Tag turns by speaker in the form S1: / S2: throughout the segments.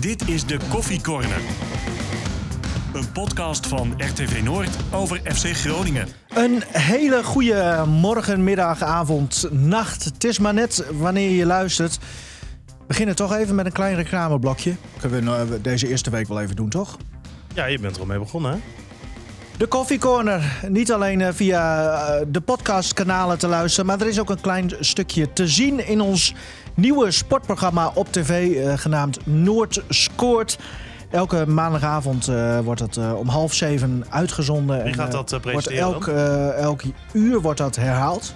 S1: Dit is de Koffie Corner. Een podcast van RTV Noord over FC Groningen.
S2: Een hele goede morgen, middag, avond, nacht. Het is maar net wanneer je luistert. We beginnen toch even met een klein reclameblokje. Kunnen we nou deze eerste week wel even doen, toch?
S3: Ja, je bent er al mee begonnen, hè?
S2: De Coffee Corner. Niet alleen eh, via eh, de podcastkanalen te luisteren, maar er is ook een klein stukje te zien in ons nieuwe sportprogramma op tv, eh, genaamd Noord Scoort. Elke maandagavond eh, wordt dat eh, om half zeven uitgezonden.
S3: Wie gaat dat, eh,
S2: wordt
S3: presenteren
S2: elk, eh, elk uur wordt dat herhaald.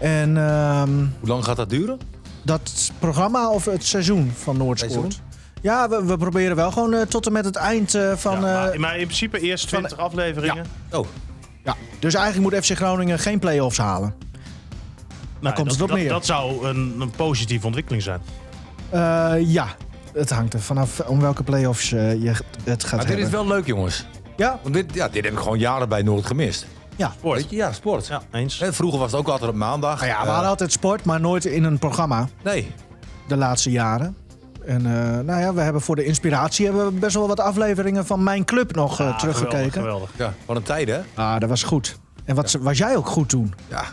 S2: En ehm,
S4: Hoe lang gaat dat duren?
S2: dat programma of het seizoen van Noordsport?
S4: Seizoen?
S2: Ja, we, we proberen wel gewoon tot en met het eind eh, van...
S3: Ja, maar, maar in principe eerst
S2: van-
S3: 20 afleveringen.
S4: Oh,
S2: ja. Dus eigenlijk moet FC Groningen geen play-offs halen.
S3: Nou,
S2: komt
S3: dat,
S2: het op
S3: dat,
S2: neer.
S3: dat zou een, een positieve ontwikkeling zijn.
S2: Eh, ja, het hangt er vanaf om welke play-offs eh, je het gaat
S4: maar dit
S2: hebben.
S4: is wel leuk, jongens.
S2: Ja,
S4: Want dit, ja, dit heb ik gewoon jaren bij Noord gemist.
S2: ja.
S3: Sport.
S4: Weet je, ja, sport.
S3: Ja, eens.
S4: Hè, vroeger was het ook altijd op maandag.
S2: Nou ja, we
S4: Eh,
S2: hadden altijd sport, maar nooit in een programma
S4: Nee.
S2: de laatste jaren. En eh, nou ja, we hebben voor de inspiratie hebben we best wel wat afleveringen van Mijn Club nog eh,
S3: Ah,
S2: teruggekeken.
S3: Geweldig, geweldig.
S4: Ja, wat een tijd, hè?
S2: Ah, dat was goed. En wat was jij ook goed toen?
S4: Ja.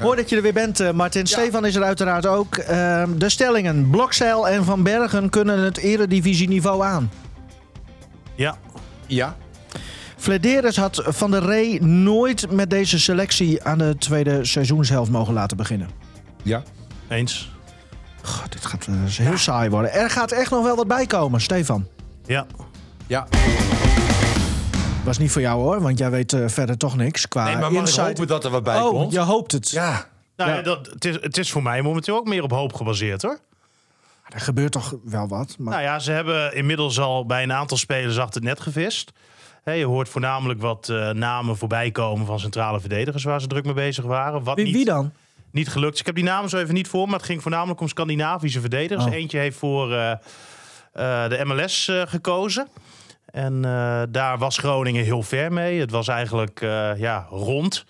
S2: Mooi dat je er weer bent, eh, Martin. Stefan is er uiteraard ook. Ehm, de stellingen. Blokzeil en Van Bergen kunnen het eredivisieniveau aan.
S3: Ja,
S4: Ja.
S2: Flederis had Van der Rey nooit met deze selectie aan de tweede seizoenshelft mogen laten beginnen.
S4: Ja.
S3: eens.
S2: Goh, dit gaat eh, heel saai worden. Er gaat echt nog wel wat bij komen, Stefan.
S3: Ja.
S4: Ja.
S2: Was niet voor jou hoor, want jij weet eh, verder toch niks qua
S4: Nee, maar mag ik hopen dat er wat bij
S2: oh,
S4: komt?
S2: je hoopt het.
S4: Ja.
S3: Nou,
S2: Ja.
S3: Dat, het, is, het is voor mij momenteel ook meer op hoop gebaseerd, hoor.
S2: Er gebeurt toch wel wat. Maar...
S3: Nou ja, ze hebben inmiddels al bij een aantal spelers achter het net gevist. Je hoort voornamelijk wat eh, namen voorbij komen van centrale verdedigers waar ze druk mee bezig waren. Wat
S2: wie,
S3: niet,
S2: wie dan?
S3: niet gelukt. Ik heb die namen zo even niet voor, maar het ging voornamelijk om Scandinavische verdedigers.
S2: Oh.
S3: Eentje heeft voor eh, eh, de MLS eh, gekozen. En eh, daar was Groningen heel ver mee. Het was eigenlijk eh, ja, rond.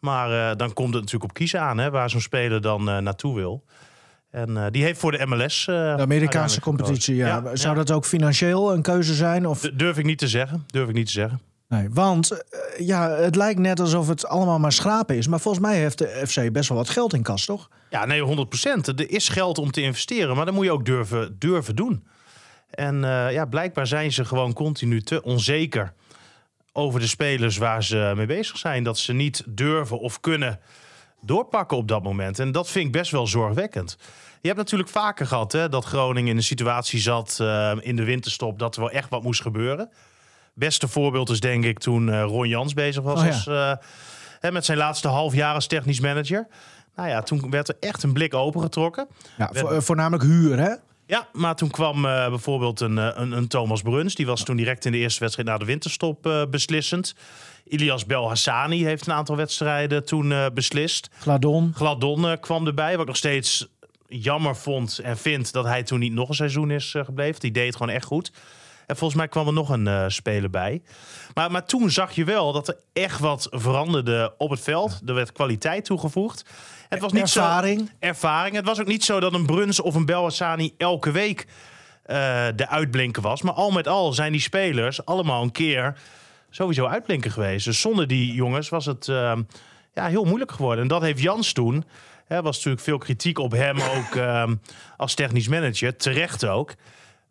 S3: Maar eh, dan komt het natuurlijk op kiezen aan, hè, waar zo'n speler dan naartoe wil. En die heeft voor de MLS. eh,
S2: De Amerikaanse competitie, ja. Zou
S3: ja.
S2: dat ook financieel een keuze zijn? Of...
S3: Durf ik niet te zeggen. Durf ik niet te zeggen.
S2: Nee, want ja, het lijkt net alsof het allemaal maar schrapen is. Maar volgens mij heeft de FC best wel wat geld in kas, toch?
S3: Ja, nee, 100% Er is geld om te investeren, maar dat moet je ook durven, durven doen. En eh, ja, blijkbaar zijn ze gewoon continu te onzeker over de spelers waar ze mee bezig zijn. Dat ze niet durven of kunnen doorpakken op dat moment. En dat vind ik best wel zorgwekkend. Je hebt natuurlijk vaker gehad hè, dat Groningen in een situatie zat eh, in de winterstop dat er wel echt wat moest gebeuren. Beste voorbeeld is denk ik toen eh, Ron Jans bezig was
S2: Oh ja.
S3: als, eh, hè, met zijn laatste half jaar als technisch manager. Nou ja, toen werd er echt een blik opengetrokken.
S2: Ja, vo- voornamelijk huur, hè?
S3: Ja, maar toen kwam eh, bijvoorbeeld een, eh, een, een Thomas Bruns. Die was toen direct in de eerste wedstrijd na de winterstop eh, beslissend. Ilias Belhassani heeft een aantal wedstrijden toen beslist.
S2: Gladon.
S3: Gladon kwam erbij, wat ik nog steeds jammer vond en vind dat hij toen niet nog een seizoen is gebleven. Die deed het gewoon echt goed. En volgens mij kwam er nog een eh, speler bij. Maar, maar toen zag je wel dat er echt wat veranderde op het veld. Er werd kwaliteit toegevoegd. Het was niet
S2: Ervaring.
S3: Zo, ervaring. Het was ook niet zo dat een Bruns of een Belhassani elke week eh, de uitblinker was. Maar al met al zijn die spelers allemaal een keer sowieso uitblinker geweest. Dus zonder die jongens was het eh, ja, heel moeilijk geworden. En dat heeft Jans toen. Er was natuurlijk veel kritiek op hem ook eh, als technisch manager. Terecht ook.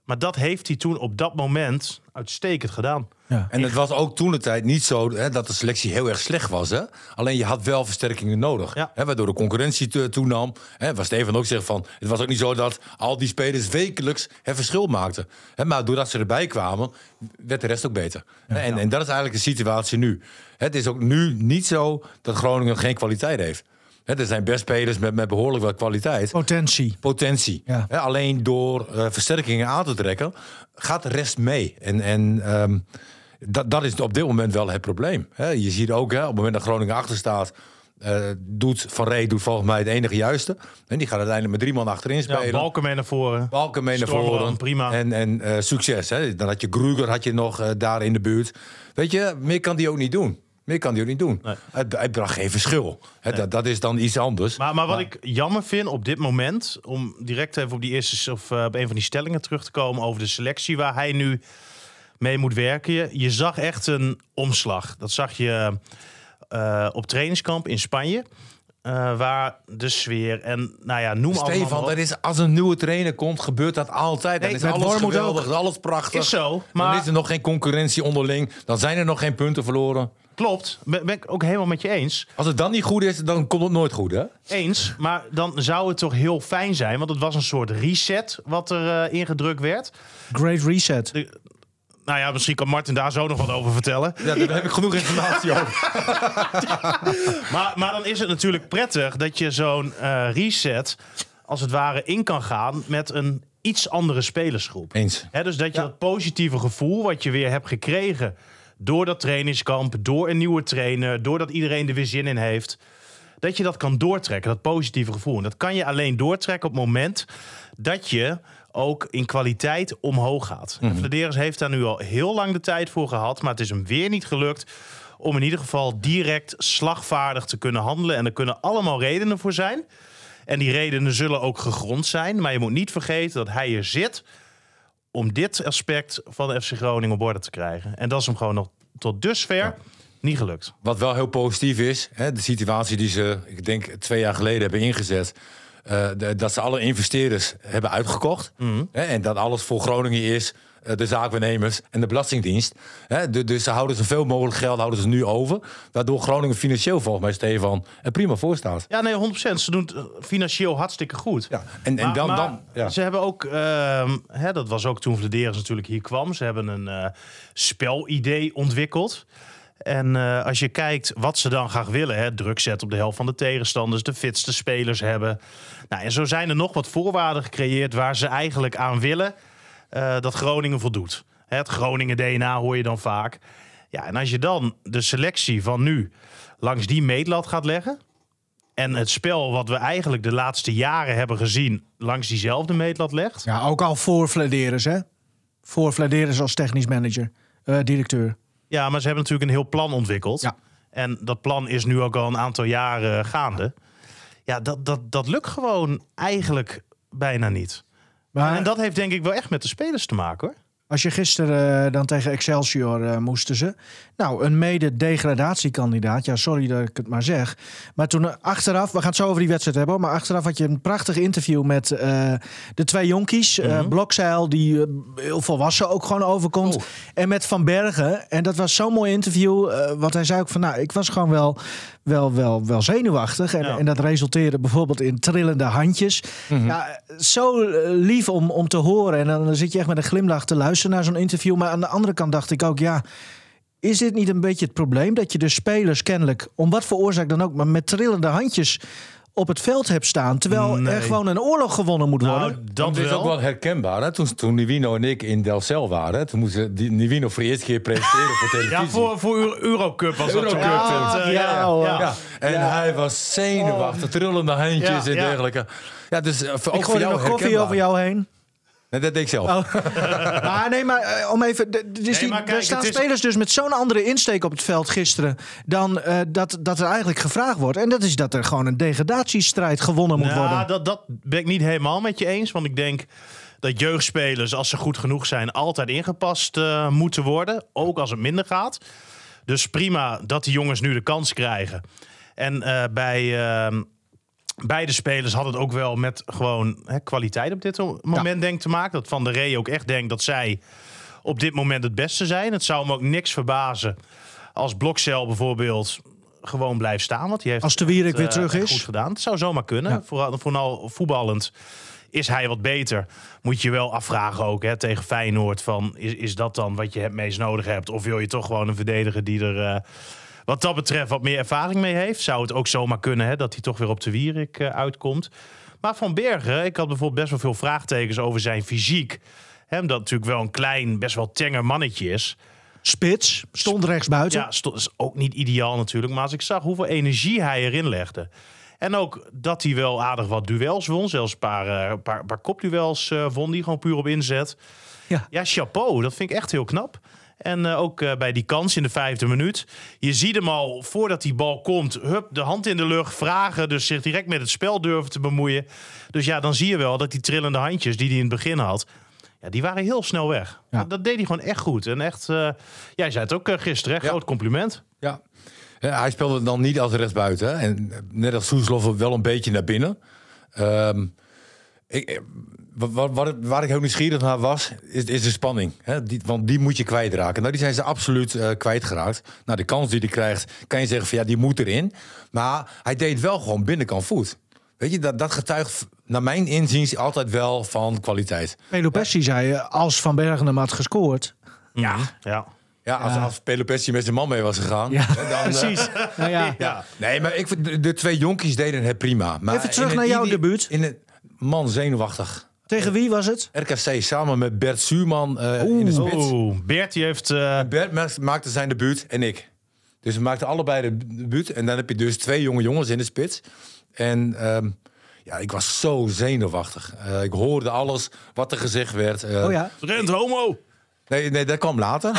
S3: Maar dat heeft hij toen op dat moment uitstekend gedaan.
S2: Ja.
S4: En het was ook toen de tijd niet zo hè, dat de selectie heel erg slecht was. Hè? Alleen je had wel versterkingen nodig.
S3: Ja.
S4: Hè, waardoor de concurrentie to- toenam. Hè, waar Steven ook zegt van. Het was ook niet zo dat al die spelers wekelijks het verschil maakten. Hè, maar doordat ze erbij kwamen, werd de rest ook beter. Hè, en, en dat is eigenlijk de situatie nu. Het is ook nu niet zo dat Groningen geen kwaliteit heeft. Hè, er zijn best spelers met, met behoorlijk wat kwaliteit
S2: Potentie.
S4: potentie.
S2: Ja.
S4: Hè, alleen door eh, versterkingen aan te trekken, gaat de rest mee. En, en ehm, dat, dat is op dit moment wel het probleem. Hè. Je ziet ook, hè, op het moment dat Groningen achter staat, eh, doet Van Rey doet volgens mij het enige juiste. En die gaat uiteindelijk met drie man achterin
S3: Ja,
S4: spelen.
S3: Balken mee naar voren.
S4: Balken mee naar voren.
S3: prima.
S4: En, en eh, succes. Hè. Dan had je Gruger had je nog daar in de buurt. Weet je, meer kan die ook niet doen. Meer kan hij ook niet doen.
S3: Nee.
S4: Hij, hij bracht geen verschil. Dat, dat is dan iets anders.
S3: Maar, maar wat ik jammer vind op dit moment, om direct even op die eerste of eh, op een van die stellingen terug te komen over de selectie waar hij nu mee moet werken. Je, je zag echt een omslag. Dat zag je eh, op trainingskamp in Spanje. eh, waar de sfeer en nou ja, noem allemaal
S4: Stefan,
S3: op.
S4: dat is, als een nieuwe trainer komt, gebeurt dat altijd. Dan
S3: Nee,
S4: is alles geweldig, alles prachtig.
S3: Is zo,
S4: Dan
S3: maar-
S4: is er nog geen concurrentie onderling. Dan zijn er nog geen punten verloren.
S3: Klopt, ben, ben ik ook helemaal met je eens.
S4: Als het dan niet goed is, dan komt het nooit goed, hè?
S3: Eens, maar dan zou het toch heel fijn zijn, want het was een soort reset wat er eh, ingedrukt werd.
S2: Great Reset.
S3: Nou ja, misschien kan Martin daar zo nog wat over vertellen.
S4: Ja, daar heb ik genoeg informatie over.
S3: Maar, maar dan is het natuurlijk prettig dat je zo'n eh, reset als het ware in kan gaan met een iets andere spelersgroep.
S4: Eens.
S3: Hè, dus dat je dat positieve gevoel wat je weer hebt gekregen door dat trainingskamp, door een nieuwe trainer, doordat iedereen er weer zin in heeft, dat je dat kan doortrekken, dat positieve gevoel. En dat kan je alleen doortrekken op het moment dat je ook in kwaliteit omhoog gaat. Mm Vladeris heeft daar nu al heel lang de tijd voor gehad, maar het is hem weer niet gelukt om in ieder geval direct slagvaardig te kunnen handelen. En er kunnen allemaal redenen voor zijn. En die redenen zullen ook gegrond zijn. Maar je moet niet vergeten dat hij er zit om dit aspect van de FC Groningen op orde te krijgen. En dat is hem gewoon nog tot dusver niet gelukt.
S4: Wat wel heel positief is, hè, de situatie die ze, ik denk, twee jaar geleden hebben ingezet. eh, de- dat ze alle investeerders hebben uitgekocht. Hè, en dat alles voor Groningen is. Eh, de zaakwaarnemers en de Belastingdienst. Hè, du- dus ze houden zoveel mogelijk geld houden ze nu over. Waardoor Groningen financieel volgens mij, Stefan, er prima voor staat.
S3: Ja, nee, 100%. Ze doen het eh, financieel hartstikke goed.
S4: Ja, en, en
S3: Maar-
S4: dan,
S3: maar
S4: dan ja.
S3: Ze hebben ook, ehm, hè, dat was ook toen Vladeris natuurlijk hier kwam. Ze hebben een eh, spelidee ontwikkeld. En als je kijkt wat ze dan graag willen, hè, druk zetten op de helft van de tegenstanders, de fitste spelers hebben. Nou, en zo zijn er nog wat voorwaarden gecreëerd waar ze eigenlijk aan willen eh, dat Groningen voldoet. Het Groningen DNA hoor je dan vaak. Ja, en als je dan de selectie van nu langs die meetlat gaat leggen. En het spel wat we eigenlijk de laatste jaren hebben gezien langs diezelfde meetlat legt.
S2: Ja, ook al voor Vladeris, hè? Voor Vladeris als technisch manager, eh, directeur.
S3: Ja, maar ze hebben natuurlijk een heel plan ontwikkeld.
S2: Ja.
S3: En dat plan is nu ook al een aantal jaren gaande. Ja, dat, dat, dat lukt gewoon eigenlijk bijna niet.
S2: Maar
S3: En dat heeft denk ik wel echt met de spelers te maken hoor.
S2: als je gisteren eh, dan tegen Excelsior eh, moesten ze. Nou, een mede-degradatiekandidaat. Ja, sorry dat ik het maar zeg. Maar toen eh, achteraf, we gaan het zo over die wedstrijd hebben. Maar achteraf had je een prachtig interview met de twee jonkies.
S3: Mhm.
S2: Blokzeil, die heel volwassen ook gewoon overkomt.
S3: Oh.
S2: En met Van Bergen. En dat was zo'n mooi interview. want hij zei ook van, nou, ik was gewoon wel, wel, wel, wel zenuwachtig. En,
S3: Ja.
S2: en dat resulteerde bijvoorbeeld in trillende handjes. Ja, zo eh, lief om, om te horen. En dan zit je echt met een glimlach te luisteren naar zo'n interview. Maar aan de andere kant dacht ik ook, ja... Is dit niet een beetje het probleem dat je de spelers kennelijk, om wat voor oorzaak dan ook, maar met trillende handjes op het veld hebt staan, terwijl
S3: Nee.
S2: er gewoon een oorlog gewonnen moet worden?
S3: Nou, dat
S4: Dat is ook wel herkenbaar. Hè? Toen, toen Nivino en ik in Delcel waren, hè, toen moesten die Nivino voor de eerste keer presenteren voor televisie.
S3: Ja, voor, voor Euro- Eurocup was dat
S4: Eurocup,
S2: ja.
S3: Dat, eh,
S2: Ja.
S4: Ja, en hij was zenuwachtig, trillende handjes
S3: Ja,
S4: en
S3: ja.
S4: dergelijke. Ja, dus eh, voor, ook
S2: ik
S4: voor
S2: gooi er
S4: jou
S2: nog koffie over jou heen.
S4: Nee, dat deed ik zelf.
S2: Maar nee, maar eh, om even. Dus die,
S3: maar kijk,
S2: er staan
S3: is-
S2: spelers dus met zo'n andere insteek op het veld gisteren. dan eh, dat, dat er eigenlijk gevraagd wordt. En dat is dat er gewoon een degradatiestrijd gewonnen moet
S3: Nou,
S2: worden.
S3: dat, dat ben ik niet helemaal met je eens. Want ik denk dat jeugdspelers, als ze goed genoeg zijn, altijd ingepast eh, moeten worden. Ook als het minder gaat. Dus prima dat die jongens nu de kans krijgen. En eh, bij eh, beide spelers had het ook wel met gewoon hè, kwaliteit op dit moment denk te maken. Dat Van der Rey ook echt denkt dat zij op dit moment het beste zijn. Het zou me ook niks verbazen als Blokcel bijvoorbeeld gewoon blijft staan. Want die heeft
S2: Als de Wierik weer
S3: eh,
S2: terug is.
S3: Goed gedaan. Het zou zomaar kunnen.
S2: Ja.
S3: Vooral, vooral voetballend is hij wat beter. Moet je wel afvragen ook hè, tegen Feyenoord. Van, is, is dat dan wat je het meest nodig hebt? Of wil je toch gewoon een verdediger die er... eh, wat dat betreft wat meer ervaring mee heeft. Zou het ook zomaar kunnen hè, dat hij toch weer op de Wierik eh, uitkomt. Maar Van Bergen, ik had bijvoorbeeld best wel veel vraagtekens over zijn fysiek. Hem dat natuurlijk wel een klein, best wel tenger mannetje is.
S2: Spits stond rechts buiten.
S3: Ja, sto- is ook niet ideaal natuurlijk. Maar als ik zag hoeveel energie hij erin legde. En ook dat hij wel aardig wat duels won. Zelfs een paar, eh, paar, paar kopduels eh, won die gewoon puur op inzet.
S2: Ja.
S3: Ja, chapeau. Dat vind ik echt heel knap. En eh, ook eh, bij die kans in de vijfde minuut. Je ziet hem al voordat die bal komt. Hup, de hand in de lucht, vragen. Dus zich direct met het spel durven te bemoeien. Dus ja, dan zie je wel dat die trillende handjes die hij in het begin had. Ja, die waren heel snel weg.
S2: Ja.
S3: Dat, dat deed hij gewoon echt goed. En echt, eh, jij zei het ook gisteren, hè?
S4: Ja.
S3: groot compliment.
S4: Ja. Ja, hij speelde dan niet als rechtsbuiten. hè. En net als Soeslof wel een beetje naar binnen. Ehm, ik, wa- wa- wat, het- waar ik heel nieuwsgierig naar was, is, is de spanning. Hè? Die, want die moet je kwijtraken. Nou, die zijn ze absoluut eh, kwijtgeraakt. Nou, de kans die hij krijgt, kan je zeggen van ja, die moet erin. Maar hij deed wel gewoon binnenkant voet. Weet je, dat, dat getuigt naar mijn inziens altijd wel van kwaliteit.
S2: Pelopessi zei, eh, als Van Bergen hem had gescoord.
S3: Ja. ja.
S4: Ja, als,
S2: Ja.
S4: als Pelopessi met zijn man mee was gegaan.
S2: Ja,
S4: dan, eh,
S2: precies. Nou ja,
S3: Ja.
S4: Nee, maar ik, de, de twee jonkies deden het prima. Maar
S2: Even terug
S4: in
S2: naar jouw debuut.
S4: In het man zenuwachtig.
S2: Tegen wie was het?
S4: RKC samen met Bert Zuurman eh, in de spits.
S3: Oeh, Bert die heeft... eh,
S4: Bert ma- maakte zijn debuut en ik. Dus we maakten allebei de debuut. En dan heb je dus twee jonge jongens in de spits. En ehm, ja, ik was zo zenuwachtig. Eh, ik hoorde alles wat er gezegd werd. Eh,
S2: Oh ja.
S3: Rent homo!
S4: Nee, nee, dat kwam later.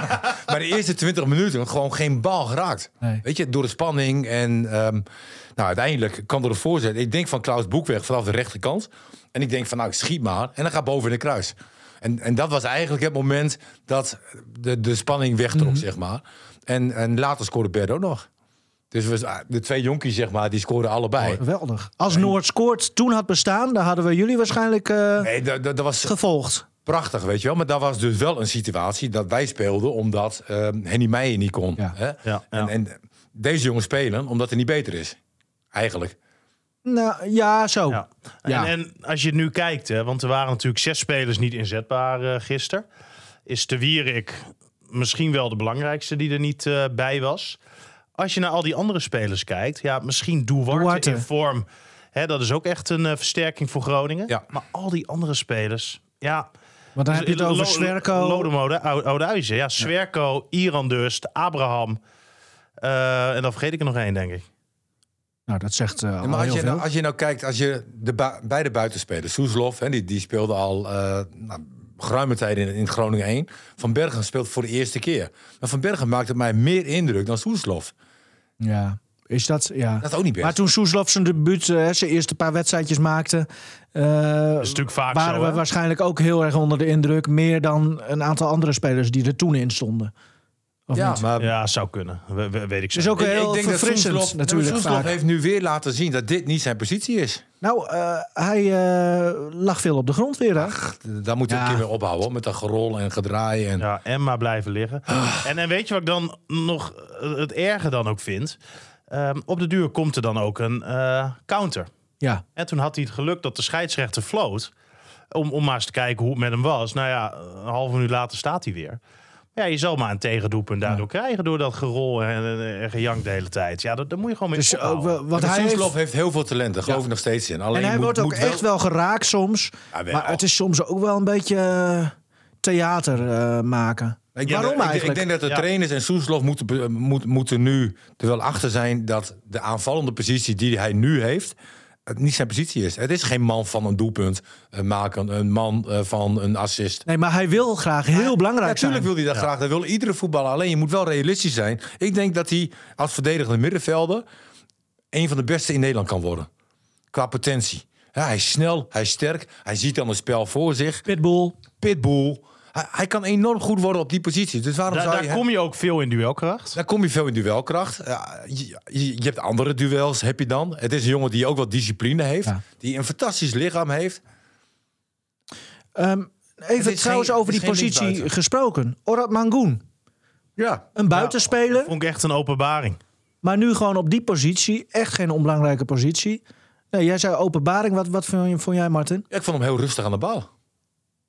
S4: maar de eerste 20 minuten gewoon geen bal geraakt.
S2: Nee.
S4: Weet je, door de spanning. En ehm, nou, uiteindelijk kwam er een voorzet. Ik denk van Klaus Boekweg vanaf de rechterkant. En ik denk van, nou, ik schiet maar. En dan gaat boven in de kruis. En, en dat was eigenlijk het moment dat de, de spanning wegtrok, zeg maar. En, en later scoorde Bert ook nog. Dus we, de twee jonkies, zeg maar, die scoorden allebei.
S2: Geweldig. Als Noord scoort toen had bestaan, dan hadden we jullie waarschijnlijk eh,
S4: Nee, dat, dat, dat was
S2: gevolgd.
S4: prachtig, weet je wel. Maar dat was dus wel een situatie dat wij speelden... omdat ehm Henny Meijer niet kon.
S2: Ja.
S4: Hè?
S3: Ja,
S4: En,
S3: ja.
S4: en deze jongens spelen omdat hij niet beter is. Eigenlijk.
S2: Nou ja, zo.
S3: Ja.
S2: Ja.
S3: En, en als je nu kijkt, hè, want er waren natuurlijk zes spelers niet inzetbaar eh gisteren. Is de Wierik misschien wel de belangrijkste die er niet eh, bij was. Als je naar al die andere spelers kijkt, ja, misschien Duarte, in vorm. Hè, dat is ook echt een eh, versterking voor Groningen.
S4: Ja.
S3: Maar al die andere spelers, ja.
S2: Want dan heb je het over Swerko.
S3: Lodemode, Ou- Oudhuizen. Ja, Swerko, Iran Durst, Abraham. En dan vergeet ik er nog één, denk ik.
S2: Nou, dat zegt eh,
S4: Ja,
S2: al
S4: maar als
S2: heel
S4: je,
S2: veel.
S4: nou, als je nou kijkt, als je de beide buitenspelers, Soeslof, hè, die, die speelde al eh nou, geruime tijd in, in Groningen 1. Van Bergen speelt voor de eerste keer. Maar Van Bergen maakte mij meer indruk dan Soeslof.
S2: Ja, is dat... Ja.
S4: Dat is ook niet best.
S2: Maar toen Soeslof zijn debuut, eh, zijn eerste paar wedstrijdjes maakte... eh,
S3: Dat is natuurlijk vaak
S2: waren
S3: zo,
S2: we
S3: hè?
S2: waarschijnlijk ook heel erg onder de indruk. Meer dan een aantal andere spelers die er toen in stonden. Of
S4: ja,
S2: niet?
S4: maar
S3: Ja, zou kunnen. We, we- weet ik
S2: Het is ook heel verfrissend
S4: Soeslof-
S2: natuurlijk
S4: nou, Soeslof
S2: vaak.
S4: heeft nu weer laten zien dat dit niet zijn positie is.
S2: Nou, eh, hij eh, lag veel op de grond weer, hè?
S4: Daar moet je
S2: Ja.
S4: een keer mee ophouden, hoor, met dat gerol en gedraai. En...
S3: Ja, en maar blijven liggen.
S2: Ah.
S3: En, en weet je wat ik dan nog eh, het erge dan ook vind? Ehm, op de duur komt er dan ook een eh, counter.
S2: Ja.
S3: En toen had hij het geluk dat de scheidsrechter floot. Om, om maar eens te kijken hoe het met hem was. Nou ja, een half minuut later staat hij weer. Ja, je zal maar een tegendoelpunt daardoor krijgen. Door dat gerol en, en, en gejank de hele tijd. Ja, dat, daar moet je gewoon mee
S2: Dus ook
S3: ophouden.
S2: wel, want
S4: Maar
S2: hij
S4: Soeslof
S2: heeft,
S4: heeft heel veel talent, daar geloof ik nog steeds in. Alleen
S2: en hij
S4: moet-
S2: wordt ook
S4: moet
S2: echt wel geraakt soms.
S4: Ja, wel.
S2: Maar het is soms ook wel een beetje eh, theater eh, maken.
S4: Ik
S2: Waarom
S4: denk,
S2: eigenlijk?
S4: Ik denk dat de
S3: Ja.
S4: trainers en Soeslof moeten, moet, moeten nu er wel achter zijn dat de aanvallende positie die hij nu heeft, niet zijn positie is. Het is geen man van een doelpunt eh, maken, een man eh, van een assist.
S2: Nee, maar hij wil graag heel belangrijk
S4: Natuurlijk
S2: zijn.
S4: wil hij dat graag. Dat wil iedere voetballer. Alleen je moet wel realistisch zijn. Ik denk dat hij als verdedigende middenvelder een van de beste in Nederland kan worden. Qua potentie. Ja, hij is snel, hij is sterk, hij ziet dan het spel voor zich.
S2: Pitbull.
S4: Pitbull. Hij, hij kan enorm goed worden op die positie. Dus waarom
S3: Daar,
S4: zou
S3: daar
S4: je...
S3: kom je ook veel in duelkracht.
S4: Daar kom je veel in duelkracht. Ja, je, hebt andere duels, heb je dan. Het is een jongen die ook wat discipline heeft.
S2: Ja.
S4: Die een fantastisch lichaam heeft.
S2: Ehm, even trouwens
S4: geen-
S2: over die positie gesproken. Orat Mangoen.
S4: Ja.
S2: Een buitenspeler,
S3: Vond ik echt een openbaring.
S2: maar nu gewoon op die positie. Echt geen onbelangrijke positie. Nee, jij zei openbaring. Wat, wat vond jij, Martin?
S4: Ik vond hem heel rustig aan de bal.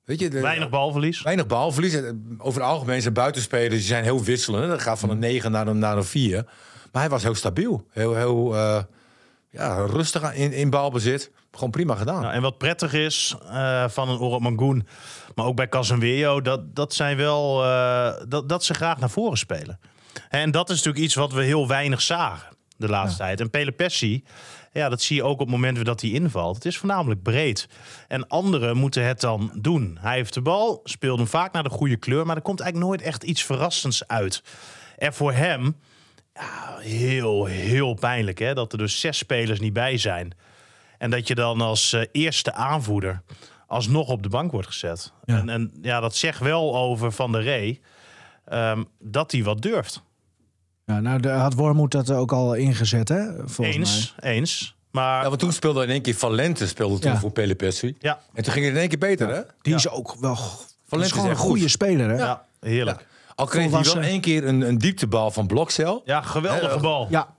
S4: Weet je, de-
S3: Weinig balverlies.
S4: Weinig balverlies. Over het algemeen zijn buitenspelers die zijn heel wisselend. Dat gaat van een 9 naar een, naar een 4. Maar hij was heel stabiel. Heel, heel eh, ja, rustig in, in balbezit. Gewoon prima gedaan.
S3: Nou, en wat prettig is eh, van een Orad Mangoen, maar ook bij Casemiro, dat, dat zijn wel eh, dat, dat ze graag naar voren spelen. En dat is natuurlijk iets wat we heel weinig zagen. De laatste tijd. En Pele Pessi, ja, dat zie je ook op momenten dat hij invalt. Het is voornamelijk breed. En anderen moeten het dan doen. Hij heeft de bal, speelt hem vaak naar de goede kleur, maar er komt eigenlijk nooit echt iets verrassends uit. En voor hem, ja, heel, heel pijnlijk hè, dat er dus zes spelers niet bij zijn. En dat je dan als eh, eerste aanvoerder alsnog op de bank wordt gezet.
S2: Ja.
S3: En, en ja, dat zegt wel over Van der Rey ehm, dat hij wat durft.
S2: Ja, nou, de, had Wormoed dat ook al ingezet, hè? Volgens
S3: Eens, eens. Maar
S4: Ja, want toen speelde in één keer Valente speelde toen
S2: Ja.
S4: voor Pele Pessi.
S3: ja,
S4: En toen ging het in één keer beter, hè?
S2: mij. Die is ook wel... Dat is
S4: is
S2: gewoon een goede
S4: goed.
S2: speler, hè?
S3: ja, heerlijk.
S4: Al kreeg hij wel één keer een, een dieptebal van Blokcel.
S3: Ja, geweldige bal.
S2: Ja,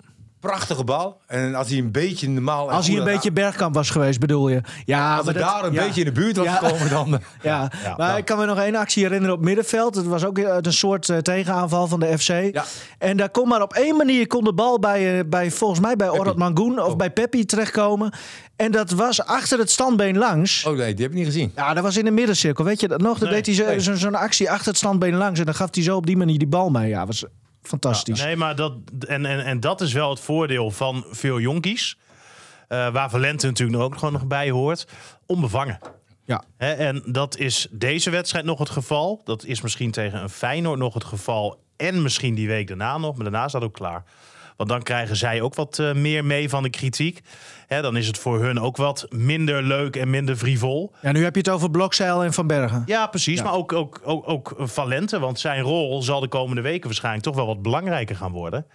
S4: Prachtige bal. En als hij een beetje normaal...
S2: als hij een beetje Bergkamp was geweest, bedoel je? Ja,
S4: Als hij daar een
S2: ja.
S4: beetje in de buurt was
S2: Ja.
S4: gekomen, dan...
S2: Ja,
S3: Ja,
S2: maar ik kan me nog één actie herinneren op middenveld. Het was ook uit een soort eh, tegenaanval van de FC. En daar kon maar op één manier kon de bal bij, eh, bij volgens mij bij Orad Mangoen of
S4: Oh.
S2: bij Peppi terechtkomen. En dat was achter het standbeen langs.
S4: Oh nee, die heb ik niet gezien.
S2: Ja, dat was in de middencirkel. Weet je dat nog? Dan
S3: Nee,
S2: deed hij zo-
S4: nee.
S2: zo- zo'n actie achter het standbeen langs. En dan gaf hij zo op die manier die bal mee. Ja, was fantastisch.
S3: Nee, maar dat, en, en, en dat is wel het voordeel van veel jonkies. eh, waar Valente natuurlijk ook gewoon nog bij hoort. Onbevangen.
S2: Ja.
S3: Hè, en dat is deze wedstrijd nog het geval. Dat is misschien tegen een Feyenoord nog het geval. En misschien die week daarna nog. Maar daarna dat ook klaar. Want dan krijgen zij ook wat eh, meer mee van de kritiek. Hè, dan is het voor hun ook wat minder leuk en minder frivol.
S2: Ja, nu heb je het over Blokzeil en Van Bergen.
S3: Ja, precies.
S2: Ja.
S3: Maar ook, ook, ook, ook Valente. Want zijn rol zal de komende weken waarschijnlijk toch wel wat belangrijker gaan worden.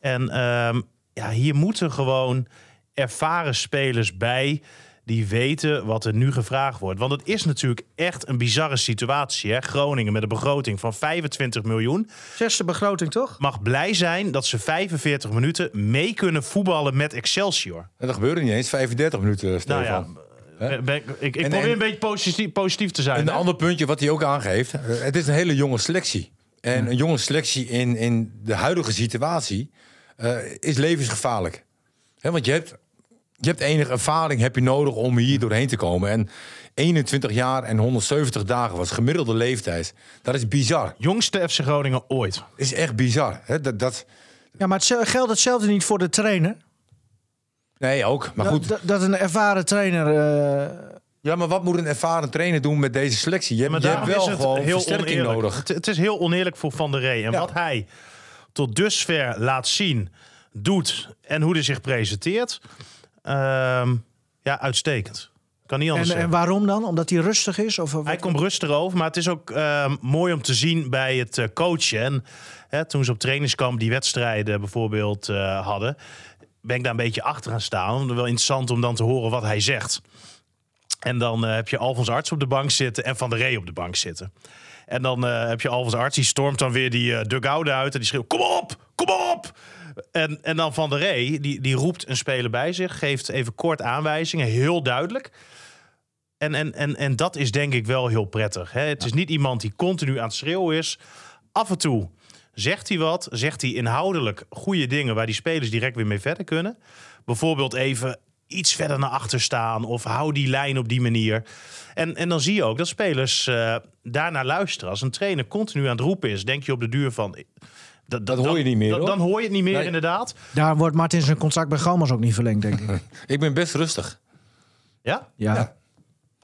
S3: En ehm, ja, hier moeten gewoon ervaren spelers bij die weten wat er nu gevraagd wordt. Want het is natuurlijk echt een bizarre situatie. Hè? Groningen met een begroting van 25 miljoen
S2: Zesde begroting, toch?
S3: mag blij zijn dat ze 45 minuten mee kunnen voetballen met Excelsior.
S4: En dat gebeurde niet eens. 35 minuten, Stefan.
S3: Nou ja, ben, ik, ik
S4: En-
S3: probeer
S4: en-
S3: een beetje positief, positief te zijn.
S4: En een
S3: hè?
S4: ander puntje wat hij ook aangeeft. eh, Het is een hele jonge selectie. En een jonge selectie in, in de huidige situatie eh, is levensgevaarlijk. Hè, want je hebt, je hebt enige ervaring heb je nodig om hier doorheen te komen. En 21 jaar en 170 dagen was gemiddelde leeftijd. Dat is bizar.
S3: Jongste FC Groningen ooit.
S4: is echt bizar. Hè? Dat, dat,
S2: Ja, maar het geldt hetzelfde niet voor de trainer.
S4: nee, ook. Maar goed.
S2: Dat, dat een ervaren trainer... eh,
S4: Ja, maar wat moet een ervaren trainer doen met deze selectie? Je hebt,
S3: Maar
S4: je hebt
S3: daarom
S4: wel
S3: is het
S4: gewoon
S3: heel
S4: versterking
S3: oneerlijk.
S4: nodig.
S3: Het, het is heel oneerlijk voor Van der Rey. En
S4: Ja.
S3: wat hij tot dusver laat zien, doet en hoe hij zich presenteert, ja, uitstekend. Kan niet anders
S2: en, en waarom dan? Omdat hij rustig is? Of,
S3: Hij komt rustig over, maar het is ook ehm, mooi om te zien bij het eh, coachen. En hè, toen ze op trainingskamp die wedstrijden bijvoorbeeld eh, hadden, ben ik daar een beetje achter gaan staan. Wel interessant om dan te horen wat hij zegt. En dan eh, heb je Alfons Arts op de bank zitten en Van der Rey op de bank zitten. En dan heb je Alfons Arts, die stormt dan weer die eh dugout uit en die schreeuwt, kom op, kom op! En, en dan Van der Rey, die, die roept een speler bij zich, geeft even kort aanwijzingen, heel duidelijk. En, en, en, en dat is denk ik wel heel prettig. Hè? Het is niet iemand die continu aan het schreeuwen is. Af en toe zegt hij wat, zegt hij inhoudelijk goede dingen waar die spelers direct weer mee verder kunnen. Bijvoorbeeld even iets verder naar achter staan of hou die lijn op die manier. En, en dan zie je ook dat spelers eh daarnaar luisteren. Als een trainer continu aan het roepen is, denk je op de duur van. Dat,
S4: Dat hoor je niet meer,
S3: Dan,
S4: hoor.
S3: dan hoor je het niet meer,
S4: Nee.
S3: inderdaad.
S2: Daar wordt Martin zijn contract bij Gomas ook niet verlengd, denk ik.
S4: Ik ben best rustig.
S3: Ja?
S2: Ja,
S4: Ja.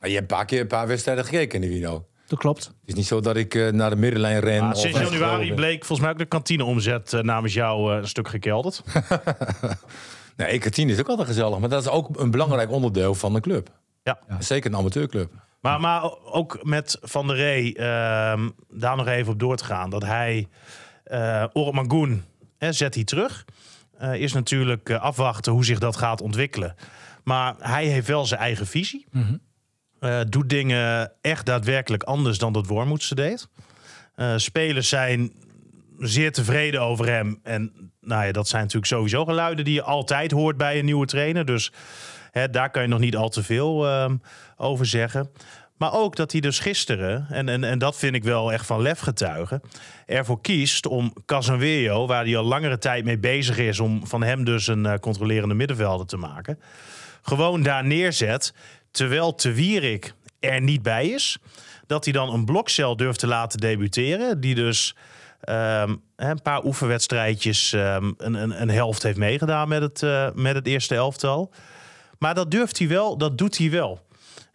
S4: Je hebt een paar keer een paar wedstrijden gekeken, Nivino.
S2: dat klopt.
S4: Het is niet zo dat ik eh, naar de middenlijn ren. Of
S3: sinds januari bleek volgens mij ook de kantineomzet eh, namens jou eh, een stuk gekelderd.
S4: Nee, kantine is ook altijd gezellig. Maar dat is ook een belangrijk onderdeel van een club.
S3: Ja.
S4: Zeker een amateurclub.
S3: Maar, maar ook met Van der Rey, ehm, daar nog even op door te gaan. Dat hij, uh, Orad Mangoen, hè, zet hij terug. Eh, is natuurlijk eh, afwachten hoe zich dat gaat ontwikkelen. Maar hij heeft wel zijn eigen visie. Eh, doet dingen echt daadwerkelijk anders dan dat Wormoed ze deed. Eh, spelers zijn zeer tevreden over hem. En nou ja, dat zijn natuurlijk sowieso geluiden die je altijd hoort bij een nieuwe trainer. Dus hè, daar kan je nog niet al te veel ehm, over zeggen. Maar ook dat hij dus gisteren, en, en, en dat vind ik wel echt van lef getuigen, ervoor kiest om Casanweo, waar hij al langere tijd mee bezig is, om van hem dus een eh, controlerende middenvelder te maken, gewoon daar neerzet, terwijl Te er niet bij is. Dat hij dan een blokcel durft te laten debuteren, die dus Ehm, een paar oefenwedstrijdjes, ehm, een, een, een helft heeft meegedaan met het, eh, met het eerste elftal. Maar dat durft hij wel, dat doet hij wel.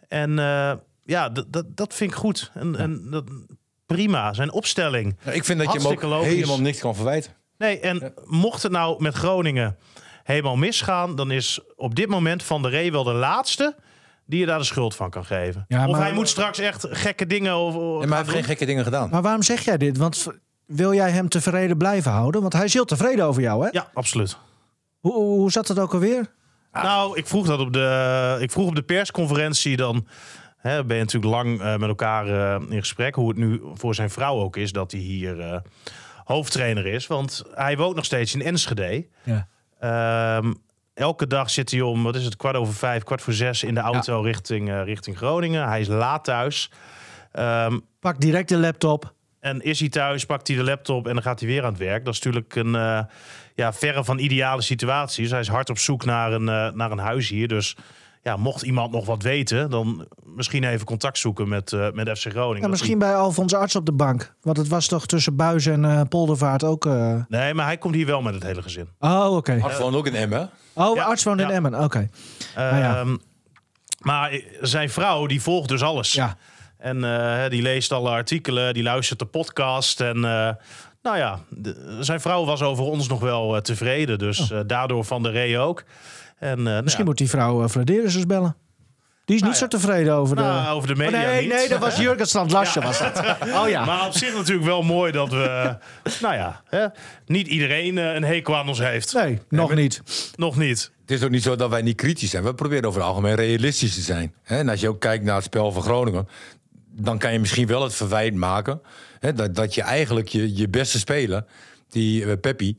S3: En eh, ja, dat- dat- dat vind ik goed. En, en dat, prima, zijn opstelling.
S4: Ja, ik vind dat je hem ook
S3: logisch.
S4: helemaal niks kan verwijten.
S3: Nee, en mocht het nou met Groningen helemaal misgaan, dan is op dit moment Van der Ree wel de laatste die je daar de schuld van kan geven.
S2: Ja,
S3: of hij moet straks echt gekke dingen over.
S4: En maar hij heeft geen gekke dingen gedaan.
S2: Maar waarom zeg jij dit? Want wil jij hem tevreden blijven houden? Want hij is heel tevreden over jou, hè?
S3: Ja, absoluut.
S2: Hoe, hoe hoe zat dat ook alweer?
S3: Nou, ik vroeg dat op de, ik vroeg op de persconferentie. Dan hè, ben je natuurlijk lang eh, met elkaar eh, in gesprek. Hoe het nu voor zijn vrouw ook is dat hij hier eh, hoofdtrainer is. Want hij woont nog steeds in Enschede.
S2: Ja.
S3: Ehm, elke dag zit hij om, wat is het, kwart over vijf, kwart voor zes in de auto richting, richting Groningen. Hij is laat thuis. Ehm,
S2: Pak direct de laptop.
S3: en is hij thuis, pakt hij de laptop en dan gaat hij weer aan het werk. Dat is natuurlijk een ja, verre van ideale situatie. Dus hij is hard op zoek naar een, naar een huis hier. Dus ja, mocht iemand nog wat weten, dan misschien even contact zoeken met, eh, met FC Groningen.
S2: Ja, misschien bij Alfons Arts op de bank. Want het was toch tussen Buis en eh, Poldervaart ook... eh,
S3: Nee, maar hij komt hier wel met het hele gezin.
S2: Oh, oké.
S4: Had gewoon ook een M, hè?
S2: Oh,
S3: Ja,
S2: Arts woont in. Emmen. Oké. ja.
S3: Ehm, maar zijn vrouw, die volgt dus alles.
S2: Ja.
S3: En eh, die leest alle artikelen, die luistert de podcast. En eh, nou ja, de- zijn vrouw was over ons nog wel tevreden. Dus eh, daardoor Van der Ree ook. En, eh.
S2: Misschien
S3: nou,
S2: moet die vrouw uh, Vladeris eens bellen. Die is niet
S3: ja.
S2: zo tevreden over de...
S3: Nou, over de media
S2: Oh, nee,
S3: niet.
S2: nee, dat was Jurgen Strand-Larsen. was dat. Oh ja.
S3: Maar op zich natuurlijk wel mooi dat we... nou ja, hè, niet iedereen eh, een hekel aan ons heeft.
S2: Nee, nog niet.
S3: Nog niet.
S4: Het is ook niet zo dat wij niet kritisch zijn. We proberen over het algemeen realistisch te zijn. Hè, En als je ook kijkt naar het spel van Groningen... dan kan je misschien wel het verwijt maken... Hè, dat, dat je eigenlijk je, je beste speler, die uh, Peppi...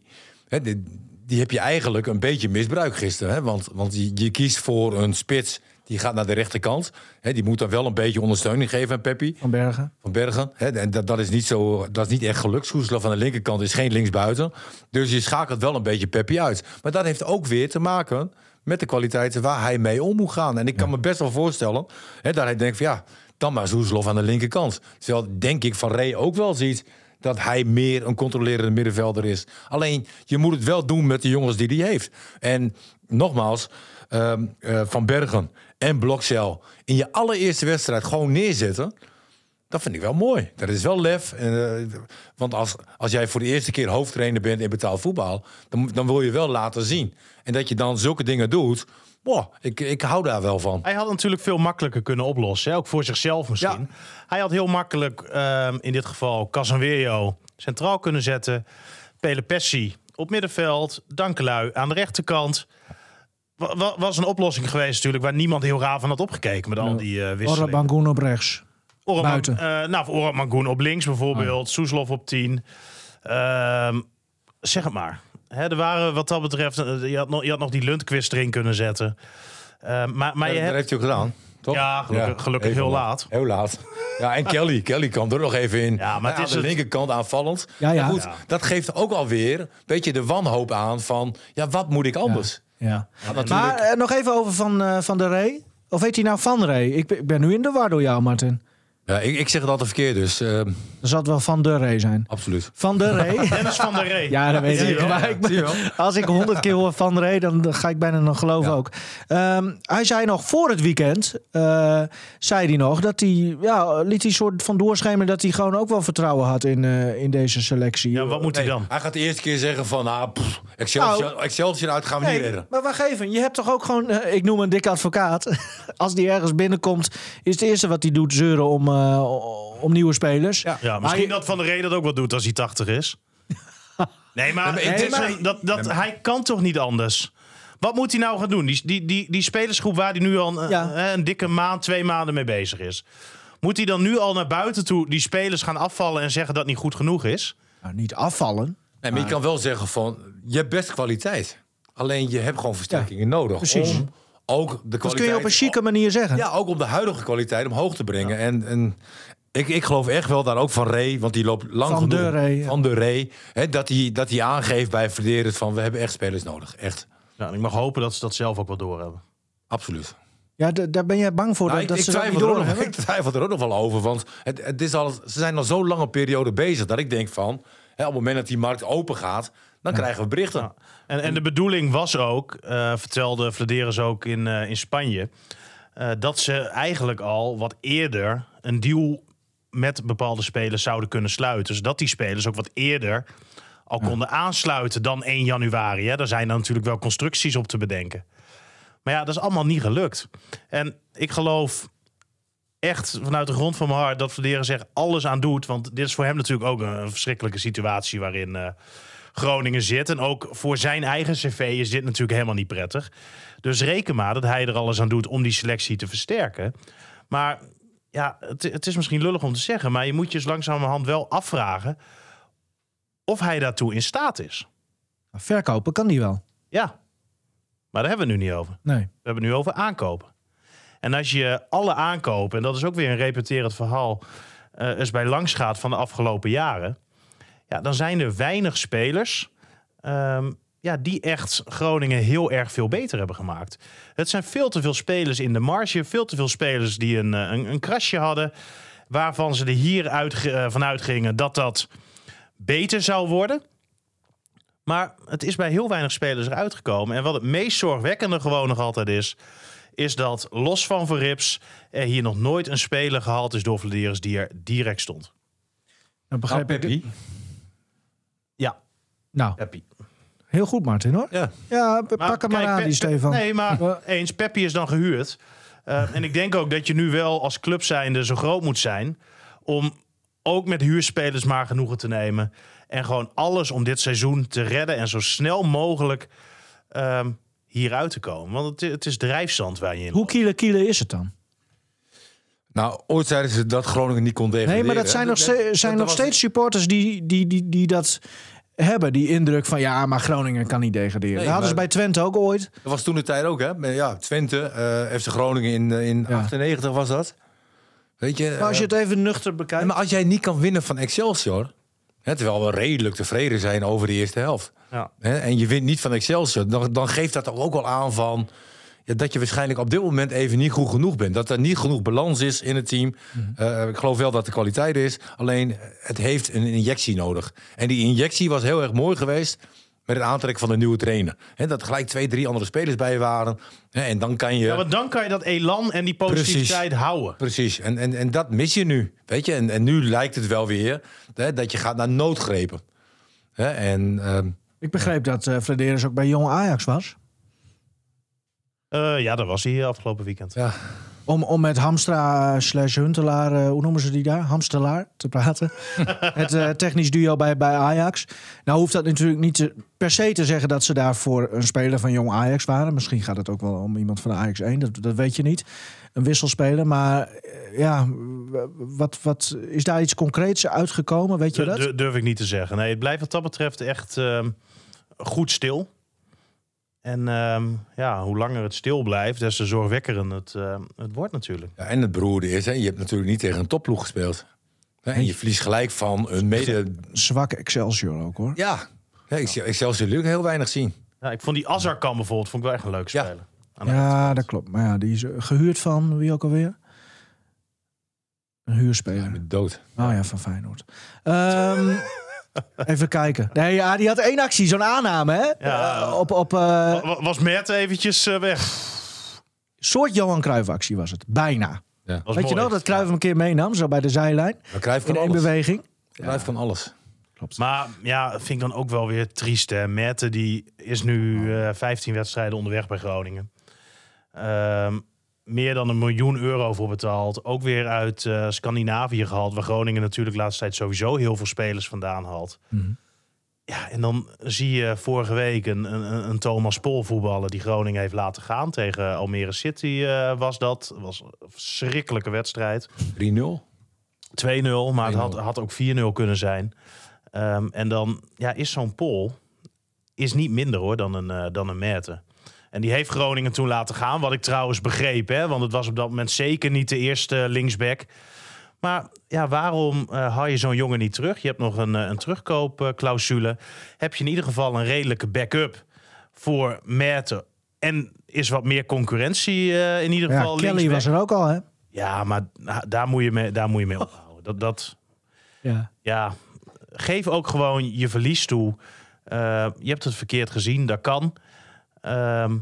S4: Die, heb je eigenlijk een beetje misbruikt gisteren. Hè? Want, want je, je kiest voor een spits... die gaat naar de rechterkant. Hè, die moet dan wel een beetje ondersteuning geven aan Peppi.
S2: Van Bergen.
S4: Van Bergen. Hè, en dat, dat, is niet zo, dat is niet echt gelukt. Soeslof aan de linkerkant is geen linksbuiten. Dus je schakelt wel een beetje Peppi uit. Maar dat heeft ook weer te maken met de kwaliteiten waar hij mee om moet gaan. En ik kan me best wel voorstellen hè, dat hij denkt van ja, dan maar Soeslof aan de linkerkant. Terwijl denk ik van Ray ook wel ziet dat hij meer een controlerende middenvelder is. Alleen je moet het wel doen met de jongens die hij heeft. En nogmaals, ehm, eh, Van Bergen en Blokcel in je allereerste wedstrijd gewoon neerzetten. Dat vind ik wel mooi. Dat is wel lef. Eh, want als, als jij voor de eerste keer hoofdtrainer bent in betaald voetbal, dan, dan wil je wel laten zien. En dat je dan zulke dingen doet, boah, ik, ik hou daar wel van.
S3: Hij had natuurlijk veel makkelijker kunnen oplossen. Hè? Ook voor zichzelf misschien. Hij had heel makkelijk, ehm, in dit geval, Casanverio centraal kunnen zetten. Pele Pessi op middenveld. Dankelui aan de rechterkant. Wa- wa- was een oplossing geweest natuurlijk... waar niemand heel raar van had opgekeken met al die uh, wisselingen.
S2: Op rechts. Buiten.
S3: Eh, nou, Mangoen op links bijvoorbeeld. Soeslof op 10. Ehm, zeg het maar. Hè, er waren wat dat betreft... eh, Je had nog, je had nog die Lundqvist erin kunnen zetten. Ehm, maar maar
S4: Ja,
S3: je
S4: dat
S3: hebt...
S4: heeft hij ook gedaan. Toch?
S3: Ja, gelukkig- gelukkig heel laat.
S4: Heel laat. Ja, en Kelly. Kelly kwam er nog even in.
S3: Ja, maar het
S4: aan
S3: is
S4: de
S3: het-
S4: linkerkant aanvallend.
S2: Ja, ja.
S4: Maar goed,
S3: Ja.
S4: dat geeft ook alweer een beetje de wanhoop aan van... ja, wat moet ik anders?
S2: Ja.
S4: natuurlijk-
S2: Maar eh, nog even over Van, eh, van der Rey. Of heet hij nou Van Rey? Ik ben, ik ben nu in de war door jou, Martin.
S4: Ja, ik, ik zeg het altijd verkeerd, dus eh,
S2: Dan zal het wel Van der Rey zijn.
S4: absoluut.
S2: Van der Rey.
S3: Dennis van der Rey.
S2: Ja, dat weet ik.
S3: wel?
S2: Maar ik ben- als ik honderd keer hoor Van Rey, dan ga ik bijna nog geloven
S4: Ja.
S2: ook. Ehm, hij zei nog voor het weekend, eh, zei hij nog, dat hij, ja, liet hij soort van doorschemeren dat hij gewoon ook wel vertrouwen had in, eh, in deze selectie.
S3: Ja, wat moet hij
S4: Nee,
S3: dan?
S4: Hij gaat de eerste keer zeggen van... Ah, pff, Excelsior,
S2: Nou.
S4: Excelsior uit gaan we niet redden.
S2: maar wacht even. Je hebt toch ook gewoon, eh, ik noem een dikke advocaat. Als die ergens binnenkomt, is het eerste wat hij doet zeuren om, eh, om nieuwe spelers.
S4: Ja.
S3: Ja, misschien
S2: Maar-
S3: dat Van der Rey dat ook wat doet als hij 80 is. Nee, maar,
S4: maar
S3: het
S4: ik-
S3: is
S2: maar-
S3: een- dat, dat, hij kan toch niet anders? Wat moet hij nou gaan doen? Die, die, die, die spelersgroep waar hij nu al een,
S2: Ja.
S3: eh, een dikke maand, twee maanden mee bezig is. Moet hij dan nu al naar buiten toe die spelers gaan afvallen en zeggen dat het niet goed genoeg is?
S2: Nou, niet afvallen.
S4: Nee, maar je kan wel zeggen van... Je hebt best kwaliteit. Alleen je hebt gewoon versterkingen nodig.
S2: precies.
S4: Om ook de kwaliteit...
S2: Dat kun je op een chique manier zeggen.
S4: Ja, ook om de huidige kwaliteit omhoog te brengen. En, en ik, ik geloof echt wel daar ook van Ray, want die loopt lang
S2: Van de
S4: genoeg.
S2: Ja.
S4: Van de Ray. Hè, dat hij dat hij aangeeft bij Verderend van we hebben echt spelers nodig. Echt.
S3: Ja, en ik mag hopen dat ze dat zelf ook wel doorhebben.
S4: Absoluut.
S2: Ja, daar ben jij bang voor
S4: Nou,
S2: dat,
S4: ik,
S2: dat
S4: ik,
S2: ze
S4: er
S2: door
S4: nog,
S2: hebben?
S4: ik twijfel er ook nog wel over. Want het, het is al, ze zijn al zo'n lange periode bezig dat ik denk van... Hè, op het moment dat die markt open gaat, dan krijgen we berichten.
S3: Ja. En, en de bedoeling was ook, eh, vertelde Vladeris ook in, eh, in Spanje, eh, dat ze eigenlijk al wat eerder een deal met bepaalde spelers zouden kunnen sluiten. Zodat die spelers ook wat eerder al konden aansluiten dan 1 januari. Hè. Daar zijn dan natuurlijk wel constructies op te bedenken. Maar ja, dat is allemaal niet gelukt. En ik geloof echt vanuit de grond van mijn hart dat Vladeris zich alles aan doet. Want dit is voor hem natuurlijk ook een, een verschrikkelijke situatie waarin eh, Groningen zit. En ook voor zijn eigen cv is dit natuurlijk helemaal niet prettig. Dus reken maar dat hij er alles aan doet om die selectie te versterken. Maar ja, het, het is misschien lullig om te zeggen, maar je moet je langzamerhand wel afvragen of hij daartoe in staat is.
S2: Verkopen kan die wel.
S3: Ja, maar daar hebben we het nu niet over.
S2: Nee.
S3: We hebben het nu over aankopen. En als je alle aankopen, en dat is ook weer een repeterend verhaal, eh eens bij langs gaat van de afgelopen jaren, ja, dan zijn er weinig spelers ehm, ja, die echt Groningen heel erg veel beter hebben gemaakt. Het zijn veel te veel spelers in de marge, veel te veel spelers die een, eh, een, een krasje hadden, waarvan ze er hier uit, eh, vanuit gingen dat dat beter zou worden. Maar het is bij heel weinig spelers eruit gekomen. En wat het meest zorgwekkende gewoon nog altijd is... is dat los van Verrips er hier nog nooit een speler gehaald is door Vladeris die er direct stond.
S2: Dat
S4: Nou,
S2: begrijp ik. Nou,
S3: Peppi.
S2: heel goed Martin hoor.
S4: Ja.
S2: Ja, pak hem maar
S3: kijk,
S2: aan
S3: Pe-
S2: die
S3: Pe-
S2: Stefan.
S3: Nee, maar eens, Peppi is dan gehuurd. Uh, en ik denk ook dat je nu wel als club zijnde zo groot moet zijn... om ook met huurspelers maar genoegen te nemen. En gewoon alles om dit seizoen te redden... en zo snel mogelijk um, hieruit te komen. Want het, het is drijfzand waar je in
S2: Hoe kiele kiele is het dan?
S4: Nou, ooit zeiden ze dat Groningen niet kon degraderen.
S2: Nee, maar dat zijn nog, zijn
S4: dat
S2: nog
S4: was-
S2: steeds supporters die, die, die, die dat hebben. Die indruk van ja, maar Groningen kan niet degraderen.
S4: Nee,
S2: dat hadden ze bij Twente ook ooit.
S4: Dat was toen de tijd ook, hè? Ja, Twente, eh FC Groningen in, eh, in
S2: Ja.
S4: 98 was dat. Weet je?
S2: Maar als je
S4: eh,
S2: het even nuchter bekijkt.
S4: maar als jij niet kan winnen van Excelsior, hè, terwijl we redelijk tevreden zijn over de eerste helft,
S3: Ja.
S4: hè, en je wint niet van Excelsior, dan, dan geeft dat toch ook wel aan van ja, dat je waarschijnlijk op dit moment even niet goed genoeg bent. Dat er niet genoeg balans is in het team. Eh, ik geloof wel dat de kwaliteit er is, alleen het heeft een injectie nodig. En die injectie was heel erg mooi geweest. Met het aantrekken van de nieuwe trainer. Hè, dat er gelijk twee, drie andere spelers bij waren. Hè, en dan kan je.
S3: Ja, want dan kan je dat elan en die positiviteit houden.
S4: Precies, en, en, en dat mis je nu. Weet je, en, en nu lijkt het wel weer hè, dat je gaat naar noodgrepen. Hè, en ehm,
S2: Ik begreep dat uh, Flederis ook bij Jong Ajax was.
S3: Uh, ja, dat was hij afgelopen weekend.
S4: ja,
S2: Om, om met Hamstra slash Huntelaar, uh, hoe noemen ze die daar? Hamstelaar te praten. het uh, technisch duo bij, bij Ajax. Nou hoeft dat natuurlijk niet te, per se te zeggen dat ze daarvoor een speler van Jong Ajax waren. Misschien gaat het ook wel om iemand van de Ajax 1, dat, dat weet je niet. Een wisselspeler, maar eh, ja, wat, wat is daar iets concreets uitgekomen? Weet je dat?
S3: Durf ik niet te zeggen. Nee, het blijft wat dat betreft echt uh, goed stil. En um, ja, hoe langer het stil blijft, des te zorgwekkender het, uh, het wordt natuurlijk.
S4: Ja, en het beroerde is, hè, je hebt natuurlijk niet tegen een topploeg gespeeld. Hè, en je verliest gelijk van een mede...
S2: Zwak Excelsior ook hoor.
S4: Ja, ja zelfs natuurlijk heel weinig zien.
S3: Ja, ik vond die Azarkan bijvoorbeeld vond ik wel echt een leuk
S4: Ja.
S3: speler.
S2: Ja, dat klopt. Maar ja, die is gehuurd van, wie ook alweer? Een huurspeler.
S4: Ja, met dood.
S2: Oh ja, van Feyenoord. Um, Even kijken. Nee, ja, die had één actie, zo'n aanname, hè?
S3: Ja.
S2: Uh, op, op, uh,
S3: was Mert eventjes uh, weg?
S2: soort Johan Cruijff actie was het. Bijna.
S4: Ja.
S3: Was
S2: Weet
S3: mooi.
S2: je nog dat Cruijff hem een keer meenam, zo bij de zijlijn?
S4: Maar Cruijff
S2: In
S4: kan
S2: één
S4: alles.
S2: beweging.
S4: Cruijff kan alles.
S2: Klopt.
S3: Maar ja, vind ik dan ook wel weer triest. Hè? Merten die is nu uh, 15 wedstrijden onderweg bij Groningen. Um, meer dan een miljoen euro voor betaald. Ook weer uit uh, Scandinavië gehaald. Waar Groningen natuurlijk de laatste tijd sowieso heel veel spelers vandaan haalt.
S2: Mm -hmm.
S3: Ja, en dan zie je vorige week een, een, een Thomas Pol voetballen die Groningen heeft laten gaan. Tegen Almere City uh, was dat. was een verschrikkelijke wedstrijd.
S4: 3-0. 2-0,
S3: maar het had, had ook 4-0 kunnen zijn. Um, en dan ja, is zo'n Pol is niet minder hoor dan een, uh, dan een Merten. En die heeft Groningen toen laten gaan. Wat ik trouwens begreep. Hè? Want het was op dat moment zeker niet de eerste linksback. Maar ja, waarom uh, haal je zo'n jongen niet terug? Je hebt nog een, een terugkoopclausule. Heb je in ieder geval een redelijke backup voor Merten. En is wat meer concurrentie uh, in ieder
S2: ja,
S3: geval.
S2: Kelly
S3: linksback.
S2: was er ook al, hè?
S3: Ja, maar daar moet je mee, daar moet je mee ophouden. Dat, dat,
S2: ja.
S3: ja, geef ook gewoon je verlies toe. Eh, je hebt het verkeerd gezien, dat kan. Ehm,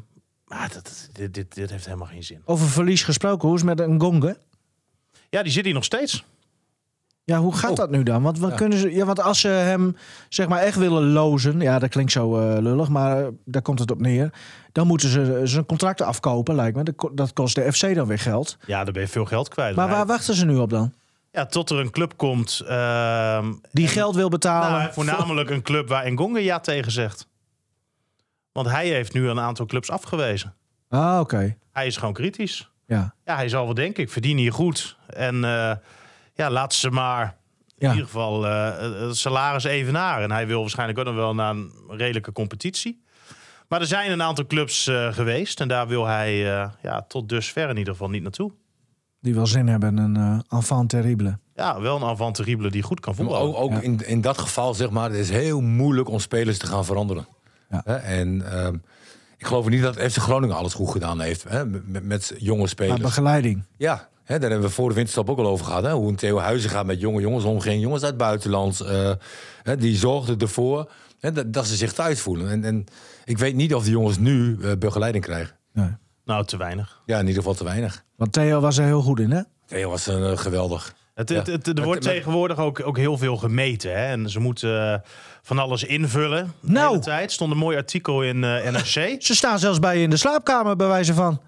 S3: maar dat, dit, dit, dit heeft helemaal geen zin.
S2: Over verlies gesproken, hoe is het met een gonge?
S3: Ja, die zit hier nog steeds.
S2: Ja, hoe gaat
S4: Oh.
S2: dat nu dan? Want, wat kunnen ze, ja, want als ze hem zeg maar echt willen lozen, ja, dat klinkt zo eh, lullig, maar daar komt het op neer. Dan moeten ze zijn contract afkopen, lijkt me. Dat ko- Dat kost de FC dan weer geld.
S3: Ja, daar ben je veel geld kwijt.
S2: Maar
S3: Hij-
S2: waar wachten ze nu op dan?
S3: Ja, tot er een club komt. ehm,
S2: Die geld wil betalen.
S3: nou, voornamelijk een club waar Ngonga ja tegen zegt. Want hij heeft nu een aantal clubs afgewezen.
S2: Ah, oké.
S3: Hij is gewoon kritisch.
S2: Ja.
S3: Ja, hij zal wel denken, ik verdien hier goed. En eh, ja, laat ze maar in ieder geval eh, het salaris evenaren. En hij wil waarschijnlijk ook nog wel naar een redelijke competitie. Maar er zijn een aantal clubs eh, geweest. En daar wil hij eh, ja, tot dusver in ieder geval niet naartoe.
S2: Die wel zin hebben, een eh enfant terrible.
S3: Ja, wel een avant terrible die goed kan voetballen.
S4: ook ook
S2: Ja.
S4: in, in dat geval, zeg maar, het is heel moeilijk om spelers te gaan veranderen.
S2: Ja.
S4: En ehm, ik geloof niet dat FC Groningen alles goed gedaan heeft hè, met, met jonge
S2: Maar
S4: spelers.
S2: begeleiding.
S4: Ja, hè, daar hebben we voor de winterstop ook al over gehad. Hè, hoe een Theo Huizen gaat met jonge jongens omging. Jongens uit het buitenland. eh, hè, die zorgden ervoor hè, dat, dat ze zich thuis voelen. En, en ik weet niet of de jongens nu eh, begeleiding krijgen.
S2: Nee.
S3: Nou, te weinig.
S4: Ja, in ieder geval te weinig.
S2: Want Theo was er heel goed in, hè?
S4: Theo was een eh, geweldig.
S3: Het,
S4: Ja.
S3: het, het- er
S4: Maar-
S3: wordt
S4: maar-
S3: tegenwoordig ook, ook heel veel gemeten. Hè? En ze moeten van alles invullen. De
S2: Nou.
S3: hele tijd. stond een mooi artikel in eh NRC.
S2: Ze staan zelfs bij je in de slaapkamer, bij wijze van.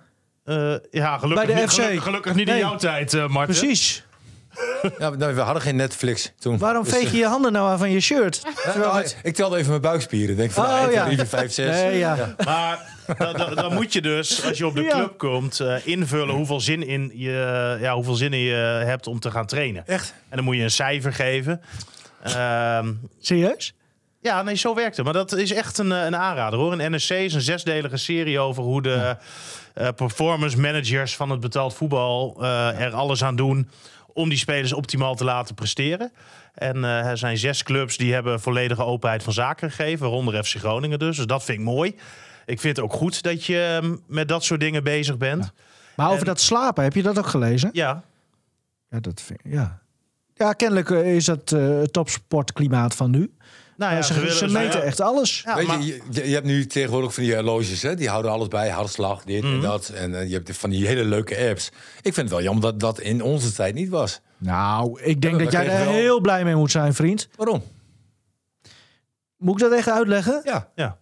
S3: Eh, ja, gelukkig,
S2: Bij de
S3: niet-
S2: FC.
S3: gelukkig, gelukkig niet
S2: Nee.
S3: in jouw tijd, eh Marten.
S2: Precies.
S4: Ja, nou, we hadden geen Netflix toen.
S2: Waarom
S4: Dus,
S2: veeg je je handen nou aan van je shirt?
S4: Ja, nou, ik telde even mijn buikspieren. Denk van,
S2: Oh,
S4: nou,
S2: ja.
S4: ja. 5, 6.
S2: Nee, ja.
S3: Maar dan, dan, dan moet je dus, als je op de
S2: Ja.
S3: club komt, eh, invullen hoeveel zin, in je, ja, hoeveel zin in je hebt om te gaan trainen.
S4: Echt?
S3: En dan moet je een cijfer geven. Ehm,
S2: Serieus?
S3: Ja, nee, zo werkt het. Maar dat is echt een, eh, een aanrader hoor. Een NRC is een zesdelige serie over hoe de eh, performance managers van het betaald voetbal eh, er alles aan doen om die spelers optimaal te laten presteren. En er zijn zes clubs die hebben volledige openheid van zaken gegeven, waaronder FC Groningen dus. Dus dat vind ik mooi. Ik vind het ook goed dat je eh, met dat soort dingen bezig bent.
S2: Maar over
S3: En-
S2: dat slapen, heb je dat ook gelezen?
S3: Ja,
S2: Ja, dat vind ja. Ja, kennelijk is dat het topsportklimaat van nu.
S3: Nou ja,
S2: ze,
S3: willen-
S2: ze meten echt alles.
S3: Ja,
S4: Weet
S3: maar-
S4: je, je, je hebt nu tegenwoordig van die horloges, hè? die houden alles bij, hartslag, dit
S3: Mhm.
S4: en dat. En eh, je hebt van die hele leuke apps. Ik vind het wel jammer dat dat in onze tijd niet was.
S2: Nou, ik denk dat jij er
S4: wel-
S2: heel blij mee moet zijn, vriend.
S4: Waarom?
S2: Moet ik dat echt uitleggen?
S4: Ja,
S3: ja.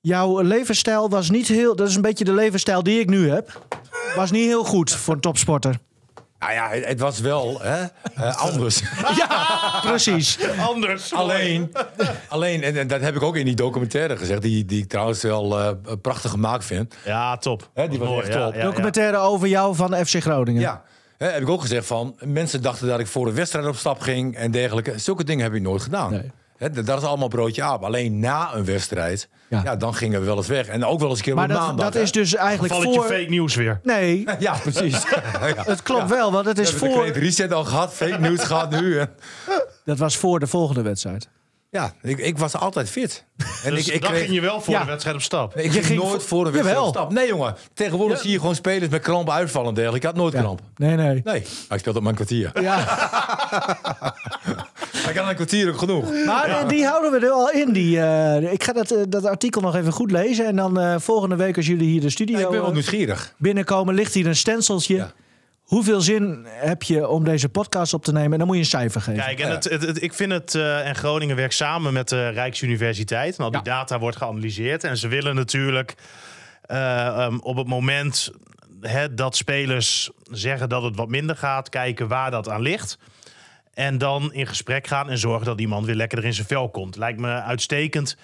S2: Jouw levensstijl was niet heel... Dat is een beetje de levensstijl die ik nu heb. Was niet heel goed voor een topsporter.
S4: Nou ja, het, was wel hè, eh, anders.
S2: Precies.
S3: Anders.
S4: alleen, alleen en, en dat heb ik ook in die documentaire gezegd, die, die ik trouwens wel eh, prachtig gemaakt vind.
S3: Ja, top.
S4: Hè, die was
S3: Mooi,
S4: echt
S3: ja,
S4: top.
S3: ja, ja.
S2: Documentaire over jou van FC Groningen.
S4: Ja. Hè, heb ik ook gezegd van, mensen dachten dat ik voor een wedstrijd op stap ging en dergelijke. Zulke dingen heb ik nooit gedaan.
S2: Nee.
S4: Dat is allemaal broodje aap. Alleen na een wedstrijd,
S2: Ja.
S4: ja. dan gingen we wel eens weg. En ook wel eens een keer
S2: Maar
S4: op
S2: dat,
S4: maandag.
S2: dat is dus eigenlijk
S3: Valletje
S2: voor...
S3: fake nieuws weer.
S2: Nee,
S4: Ja, precies. ja.
S2: het klopt wel, want het is
S4: We hebben
S2: voor...
S4: de Great reset al gehad, fake news gehad nu.
S2: Dat was voor de volgende wedstrijd.
S4: Ja, ik, ik was altijd fit. En
S3: Dus
S4: ik, ik
S3: dan
S4: kreeg-
S3: ging je wel voor
S2: Ja.
S3: de wedstrijd op stap.
S4: Ik ging
S2: ging
S4: nooit
S2: voor-
S4: een wedstrijd
S2: Jawel.
S4: op stap. Nee, jongen. Tegenwoordig
S2: Ja.
S4: zie je gewoon spelers met kramp uitvallen en dergelijke. Ik had nooit
S2: Ja.
S4: kramp.
S2: Nee, nee.
S4: Nee, maar ik speelde op mijn kwartier.
S2: Ja.
S4: Ik had een kwartier ook genoeg.
S2: Maar eh, die houden we er al in. Die, eh, ik ga dat, eh, dat artikel nog even goed lezen. En dan eh, volgende week als jullie hier de studio
S4: Ja, ik ben wel nieuwsgierig.
S2: binnenkomen, ligt hier een stenciltje.
S4: Ja.
S2: Hoeveel zin heb je om deze podcast op te nemen? En dan moet je een cijfer geven.
S3: Kijk, en het, het, het- ik vind het, eh, en Groningen werkt samen met de Rijksuniversiteit. En al die data wordt geanalyseerd. En ze willen natuurlijk eh, ehm, op het moment hè, dat spelers zeggen dat het wat minder gaat, kijken waar dat aan ligt. En dan in gesprek gaan en zorgen dat iemand weer lekkerder in zijn vel komt. Lijkt me uitstekend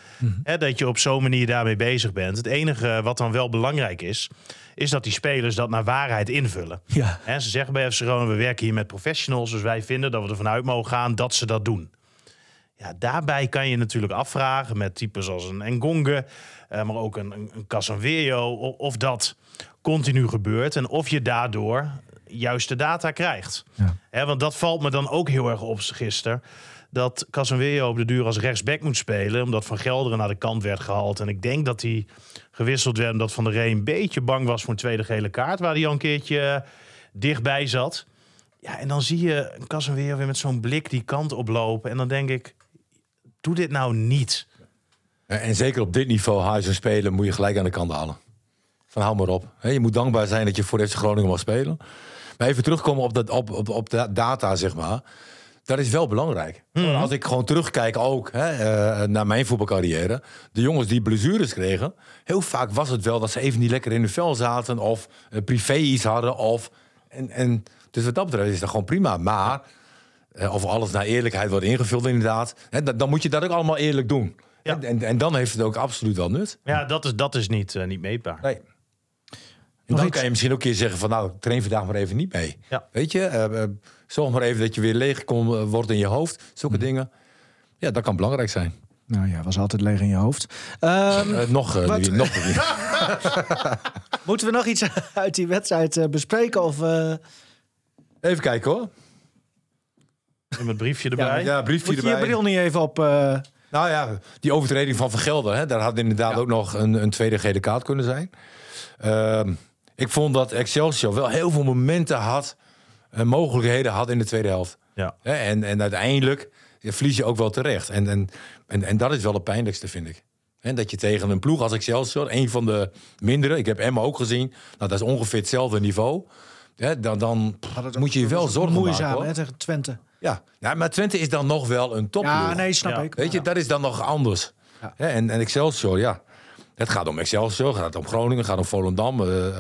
S3: hè, dat je op zo'n manier daarmee bezig bent. Het enige wat dan wel belangrijk is, is dat die spelers dat naar waarheid invullen.
S2: Ja.
S3: En ze zeggen bij FC Groningen, we werken hier met professionals. Dus wij vinden dat we ervan uit mogen gaan dat ze dat doen. Ja, daarbij kan je natuurlijk afvragen met types als een Ngonge, eh, maar ook een, een, of dat continu gebeurt en of je daardoor juiste data krijgt.
S2: Ja.
S3: Hè, want dat valt me dan ook heel erg op gisteren. Dat Casanverio op de duur als rechtsback moet spelen. Omdat Van Gelderen naar de kant werd gehaald. En ik denk dat hij gewisseld werd omdat Van der Reen een beetje bang was voor een tweede gele kaart. Waar hij al een keertje eh, dichtbij zat. Ja, en dan zie je Casemiro weer met zo'n blik die kant oplopen. En dan denk ik, doe dit nou niet.
S4: En zeker op dit niveau, huis en spelen, moet je gelijk aan de kant halen. Van hou maar op. Hè, je moet dankbaar zijn dat je voor FC Groningen mag spelen. Maar even terugkomen op, dat, op, op, op de data, zeg maar. Dat is wel belangrijk. Als ik gewoon terugkijk ook hè, eh, naar mijn voetbalcarrière. De jongens die blessures kregen. Heel vaak was het wel dat ze even niet lekker in hun vel zaten. Of eh, privé iets hadden. Of, en, en, dus wat dat betreft is dat gewoon prima. Maar eh, of alles naar eerlijkheid wordt ingevuld inderdaad. Hè, dan, moet je dat ook allemaal eerlijk doen.
S3: Ja.
S4: En, en dan heeft het ook absoluut wel nut.
S3: Ja, dat is, dat is niet, niet meetbaar.
S4: Nee. En dan
S2: iets?
S4: kan je misschien ook een keer zeggen van nou, train vandaag maar even niet mee.
S3: Ja.
S4: Weet je, eh, eh, zorg maar even dat je weer leeg kom, eh, wordt in je hoofd. Zulke dingen. Ja, dat kan belangrijk zijn.
S2: Nou ja, was altijd leeg in je hoofd. Ehm,
S4: Eh, nog,
S2: Wat?
S4: niet- nog niet.
S2: moeten we nog iets uit die wedstrijd bespreken? Of, eh,
S4: Even kijken hoor.
S3: Met het briefje erbij.
S4: Ja, briefje
S2: moet je je
S4: erbij.
S2: bril niet even op... eh,
S4: Nou ja, die overtreding van Vergelder, hè, daar had inderdaad ook nog een, een tweede gele kaart kunnen zijn. Ehm, ik vond dat Excelsior wel heel veel momenten had, en mogelijkheden had in de tweede helft.
S3: Ja.
S4: Hè, en, en uiteindelijk verlies je ook wel terecht. En, en, en, en dat is wel het pijnlijkste, vind ik. En dat je tegen een ploeg als Excelsior, een van de mindere, ik heb Emma ook gezien, nou, dat is ongeveer hetzelfde niveau. Hè, dan dan moet je je wel zorgen
S2: moeizaam,
S4: maken.
S2: hè, tegen Twente.
S4: Ja. ja, maar Twente is dan nog wel een topploeg.
S2: Ja, nee, snap
S3: Ja.
S2: ik.
S4: Weet je, dat is dan nog anders.
S2: Ja.
S4: En, en Excelsior, ja. Het gaat om Excelsior, het gaat om Groningen, het gaat om Volendam, eh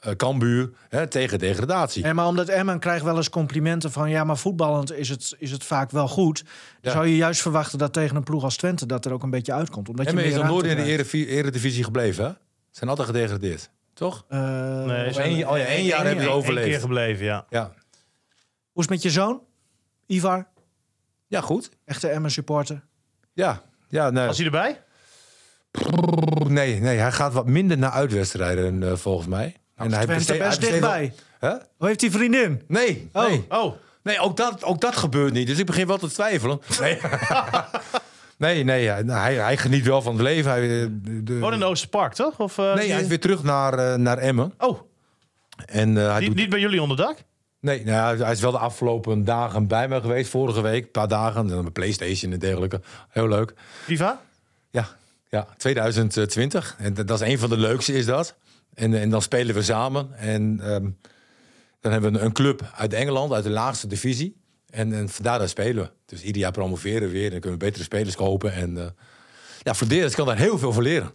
S4: eh, Cambuur, hè, tegen degradatie.
S2: En maar omdat Emmen krijgt wel eens complimenten van... ja, maar voetballend is het, is het vaak wel goed.
S4: Ja.
S2: zou je juist verwachten dat tegen een ploeg als Twente... dat er ook een beetje uitkomt. Omdat je
S4: Emmen is
S2: meer
S4: nog nooit in de eredivisie gebleven, hè? Ze zijn altijd gedegradeerd, toch?
S2: Eh,
S3: Nee,
S4: één- oh ja, één jaar hebben ze
S3: Eén- één
S4: overleefd.
S3: keer gebleven, ja.
S4: Ja.
S2: Hoe is het met je zoon? Ivar,
S4: Ja, goed.
S2: echte Emmen supporter.
S4: Ja, ja nee.
S3: Was hij erbij?
S4: Nee, nee, hij gaat wat minder naar uitwedstrijden, eh, volgens mij. En hij besteedt- hij
S2: best
S4: wel-
S2: dichtbij.
S4: Hè?
S2: Hoe heeft die vriendin?
S4: Nee,
S2: Oh.
S4: nee.
S3: Oh,
S4: Nee, ook dat, ook dat gebeurt niet. Dus ik begin wel te twijfelen. Nee, nee, nee nou, hij, hij geniet wel van het leven. Hij, eh, de,
S3: gewoon in Oosterpark, toch? Of, eh,
S4: nee, hij is weer terug naar, naar Emmen.
S3: Oh,
S4: En eh, hij
S3: niet,
S4: doet...
S3: niet bij jullie onder dak?
S4: Nee, nou, hij is wel de afgelopen dagen bij me geweest. Vorige week, een paar dagen. Dan Mijn Playstation en dergelijke. Heel leuk.
S3: Viva?
S4: Ja, ja 2020. En dat dat is een van de leukste, is dat. En, en dan spelen we samen. En ehm, dan hebben we een, een club uit Engeland, uit de laagste divisie. En, en vandaar daar spelen we. Dus ieder jaar promoveren we weer. En dan kunnen we betere spelers kopen. En eh ja, Verderes kan daar heel veel van leren.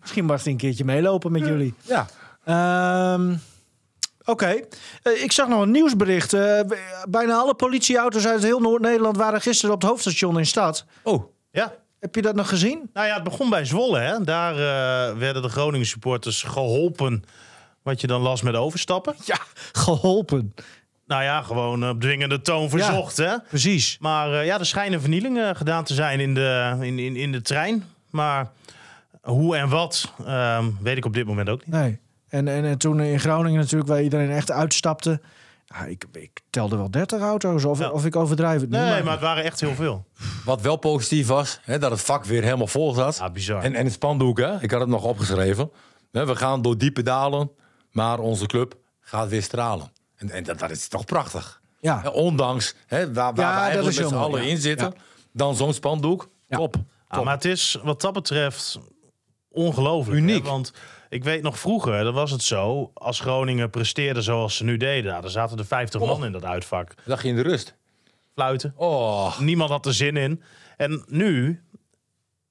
S2: Misschien mag hij een keertje meelopen met jullie.
S4: Ja.
S2: Ehm, Oké. Eh, ik zag nog een nieuwsbericht. Eh, bijna alle politieauto's uit heel Noord-Nederland waren gisteren op het hoofdstation in stad.
S4: Oh,
S3: Ja.
S2: Heb je dat nog gezien?
S3: Nou ja, het begon bij Zwolle. Hè? Daar eh, werden de Groningen supporters geholpen. Wat je dan las met overstappen.
S2: Ja, geholpen.
S3: Nou ja, gewoon op dwingende toon verzocht. Hè?
S2: Precies.
S3: Maar eh, ja, er schijnen vernielingen gedaan te zijn in de, in, in, in de trein. Maar hoe en wat, ehm, weet ik op dit moment ook niet.
S2: Nee. En, en, en toen in Groningen natuurlijk, waar iedereen echt uitstapte. Ja, ik, ik telde wel 30 auto's, of,
S3: Ja.
S2: of ik overdrijf het nu.
S3: Nee, maar het waren echt heel veel.
S4: wat wel positief was, hè, dat het vak weer helemaal vol zat.
S3: Ja, bizar.
S4: En, en het spandoek, hè? ik had het nog opgeschreven. Hè, We gaan door diepe dalen, maar onze club gaat weer stralen. En, en dat, dat is toch prachtig.
S2: Ja.
S4: Hè, ondanks hè, waar, waar
S2: Ja,
S4: we eigenlijk met z'n allen in zitten,
S2: Ja.
S4: dan zo'n spandoek.
S2: Ja.
S4: Top.
S3: Ah, maar het is wat dat betreft ongelooflijk.
S4: Uniek.
S3: hè? Want ik weet nog vroeger, dan was het zo. Als Groningen presteerde zoals ze nu deden. Nou, dan zaten er 50
S4: Oh.
S3: man in dat uitvak.
S4: Lag je in de rust.
S3: Fluiten.
S4: Oh,
S3: Niemand had er zin in. En nu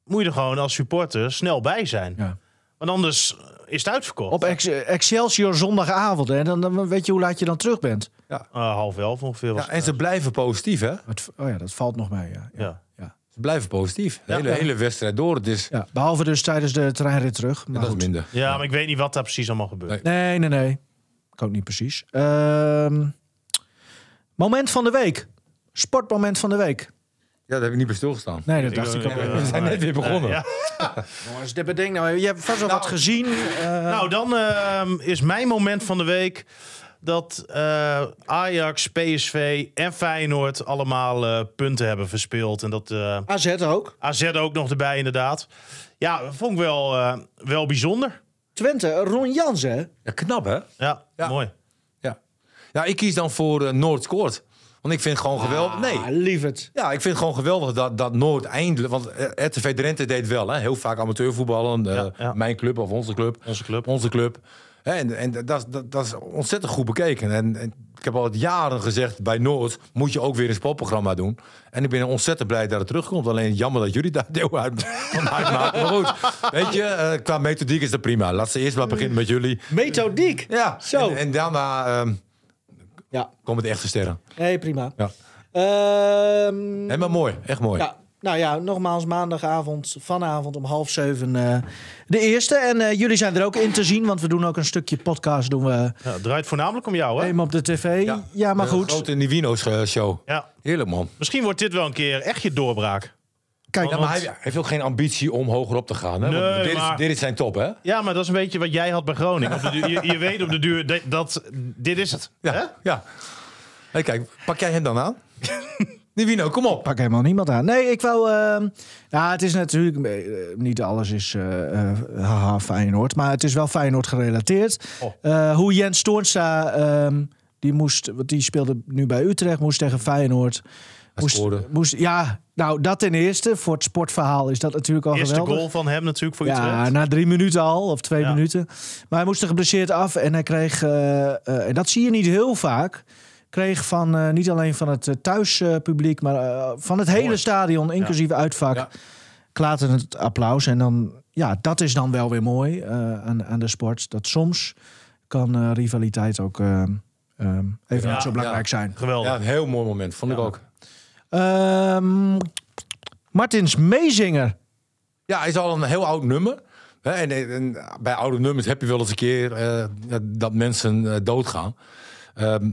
S3: moet je er gewoon als supporter snel bij zijn.
S2: Ja.
S3: Want anders is het uitverkocht.
S2: Op Ex- Excelsior zondagavond. Hè? Dan, dan weet je hoe laat je dan terug bent.
S3: Eh, half elf ongeveer. Was
S4: ja, en ze blijven positief, hè?
S2: Het- oh ja, dat valt nog mee. Ja. Ja.
S3: ja.
S4: Ze blijven positief. De
S3: Ja.
S4: hele, hele wedstrijd door. Het is,
S2: Ja, behalve dus tijdens de treinrit terug. Maar
S4: dat is minder.
S3: ja, maar ik weet niet wat daar precies allemaal gebeurt.
S4: Nee.
S2: Nee, nee, nee. Ik ook niet precies. Ehm, moment van de week. Sportmoment van de week.
S4: Ja, daar heb ik niet bij stilgestaan.
S2: Nee, dat dacht ik ook.
S3: eh,
S4: We zijn net weer begonnen.
S3: Ja.
S2: Jongens, dit bedenk nou. Je hebt vast wel wat gezien. eh,
S3: Nou, dan ehm, is mijn moment van de week dat eh, Ajax, PSV en Feyenoord allemaal eh, punten hebben verspeeld. En dat eh,
S2: AZ ook.
S3: AZ ook nog erbij, inderdaad. Ja, vond ik wel, eh, wel bijzonder.
S2: Twente, Ron Jans, hè?
S4: Ja, knap, hè?
S3: Ja,
S4: Ja.
S3: mooi.
S4: Ja. Ja, ik kies dan voor Noord scoort. Want ik vind het gewoon geweldig. Nee.
S2: Ah, lief het.
S4: Ja, ik vind het gewoon geweldig dat, dat Noord eindelijk... Want RTV Drenthe deed wel, hè. Heel vaak amateurvoetballen. eh,
S3: Ja, ja.
S4: Mijn club of onze club.
S3: Onze club.
S4: Onze club. En, en dat, is- dat, dat is ontzettend goed bekeken. En, en ik heb al het jaren gezegd, bij Noord moet je ook weer een sportprogramma doen. En ik ben ontzettend blij dat het terugkomt. Alleen jammer dat jullie daar deel uit van uitmaken. Maar goed, weet je, eh, qua methodiek is dat prima. Laat ze eerst maar beginnen met jullie.
S2: Methodiek.
S4: Ja,
S2: Zo.
S4: En, en daarna ehm,
S2: Ja,
S4: komen de echte sterren.
S2: nee, prima.
S4: Ja.
S2: Ehm,
S4: maar mooi, echt mooi.
S2: Ja, nou ja, nogmaals maandagavond, vanavond om half zeven eh, de eerste. En eh, jullie zijn er ook in te zien, want we doen ook een stukje podcast. Doen we
S3: Ja, het draait voornamelijk om jou, hè?
S2: even op de tv. Ja, maar
S4: De
S2: goed.
S4: grote Nivino's eh, show.
S3: Ja.
S4: Heerlijk man.
S3: Misschien wordt dit wel een keer echt je doorbraak.
S2: Kijk,
S4: Ja, maar hij heeft ook geen ambitie om hoger op te gaan. Hè? Want
S3: Nee,
S4: dit,
S3: maar-
S4: is, dit is zijn top, hè?
S3: Ja, maar dat is een beetje wat jij had bij Groningen. Op de duur- je, je weet op de duur dat, dat dit is het.
S4: Ja.
S3: Hè?
S4: ja. Hey, kijk, pak jij hem dan aan? Nivino, kom op.
S2: pak helemaal niemand aan. Nee, ik wou... ehm ja, het is natuurlijk... eh, niet alles is eh eh, haha, Feyenoord. Maar het is wel Feyenoord gerelateerd.
S3: Oh.
S2: Eh, hoe Jens Toornstra... ehm, die, moest, want die speelde nu bij Utrecht. Moest tegen Feyenoord. Moest,
S4: scoorde.
S2: moest, ja, nou dat ten eerste. Voor het sportverhaal is dat natuurlijk al
S3: Eerste
S2: geweldig.
S3: goal van hem natuurlijk voor
S2: Ja,
S3: Utrecht.
S2: na drie minuten al, of twee
S3: Ja.
S2: minuten. Maar hij moest er geblesseerd af en hij kreeg, en dat zie je niet heel vaak, kreeg van eh, niet alleen van het eh, thuispubliek, maar eh, van het hele
S4: Mooi.
S2: stadion, inclusief uitvak,
S4: Ja.
S2: klaten het applaus. En dan, ja, dat is dan wel weer mooi eh, aan, aan de sport. Dat soms kan eh, rivaliteit ook eh, eh, even
S3: Ja,
S2: niet zo belangrijk
S4: ja.
S2: zijn.
S3: Geweldig.
S4: Ja, een heel mooi moment, vond ik ook.
S2: Ehm, Martins Meezinger.
S4: Ja, hij is al een heel oud nummer. Hè, En, en bij oude nummers heb je wel eens een keer eh, dat mensen doodgaan. Ehm,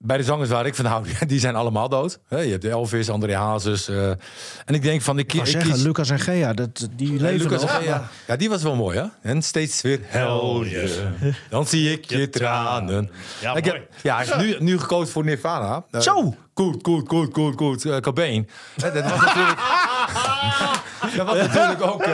S4: bij de zangers waar ik van hou, die zijn allemaal dood. Je hebt Elvis, André Hazes. eh, en ik denk van... Ik,
S2: Ik
S4: kies-
S2: Lucas en Gea, dat, die leven
S4: Lucas,
S2: nog.
S4: ja, ja, die was wel mooi, hè? En steeds weer helje. Dan zie ik je tranen.
S3: Ja,
S4: ik heb, ja, hij is nu, nu gekozen voor Nirvana. Eh,
S2: Zo!
S4: Goed, goed, goed, goed, goed. eh, Cobain. Hè, dat was natuurlijk... dat was natuurlijk ook...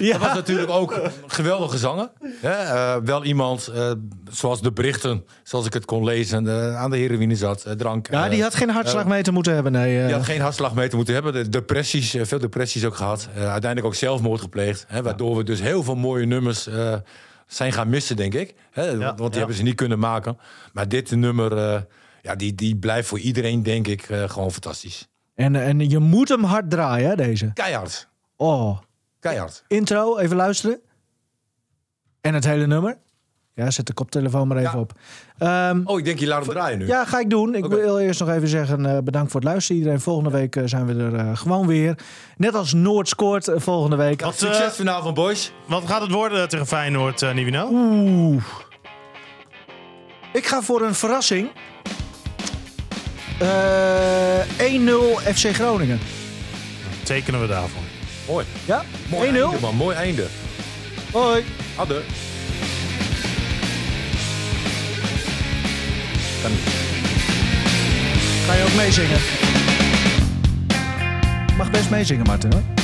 S2: Ja.
S4: dat was natuurlijk ook geweldige zanger. Hè? eh, wel iemand, eh, zoals de berichten, zoals ik het kon lezen, eh, aan de heroïne zat, drank.
S2: Ja, die had geen hartslagmeter moeten hebben, nee.
S4: die had geen hartslagmeter moeten hebben. De depressies, veel depressies ook gehad. Eh, uiteindelijk ook zelfmoord gepleegd. Hè, waardoor we dus heel veel mooie nummers zijn gaan missen, denk ik. Hè, want want die
S3: ja.
S4: hebben ze niet kunnen maken. Maar dit nummer, ja, die, die blijft voor iedereen, denk ik, gewoon fantastisch.
S2: En, en je moet hem hard draaien, hè, deze.
S4: Keihard.
S2: Oh.
S4: Keihard.
S2: Intro, even luisteren. En het hele nummer. Ja, zet de koptelefoon maar even
S4: Ja.
S2: op. Ehm,
S4: Oh, ik denk je laat hem draaien nu.
S2: ja, ga ik doen. Ik wil eerst nog even zeggen eh, bedankt voor het luisteren. Iedereen, volgende week eh, zijn we er eh, gewoon weer. Net als Noord scoort volgende week.
S3: Wat,
S4: Succes vanavond, boys.
S3: wat gaat het worden tegen Feyenoord, uh, Nivino?
S2: Oeh. Ik ga voor een verrassing. Eh 1-0 FC Groningen.
S3: Tekenen we daarvoor.
S4: Mooi.
S2: Ja?
S4: Mooi
S2: 1-0.
S4: einde, man. Mooi einde.
S2: Hoi.
S4: Hadden.
S2: Ga je ook meezingen? Mag best meezingen, Martin hoor.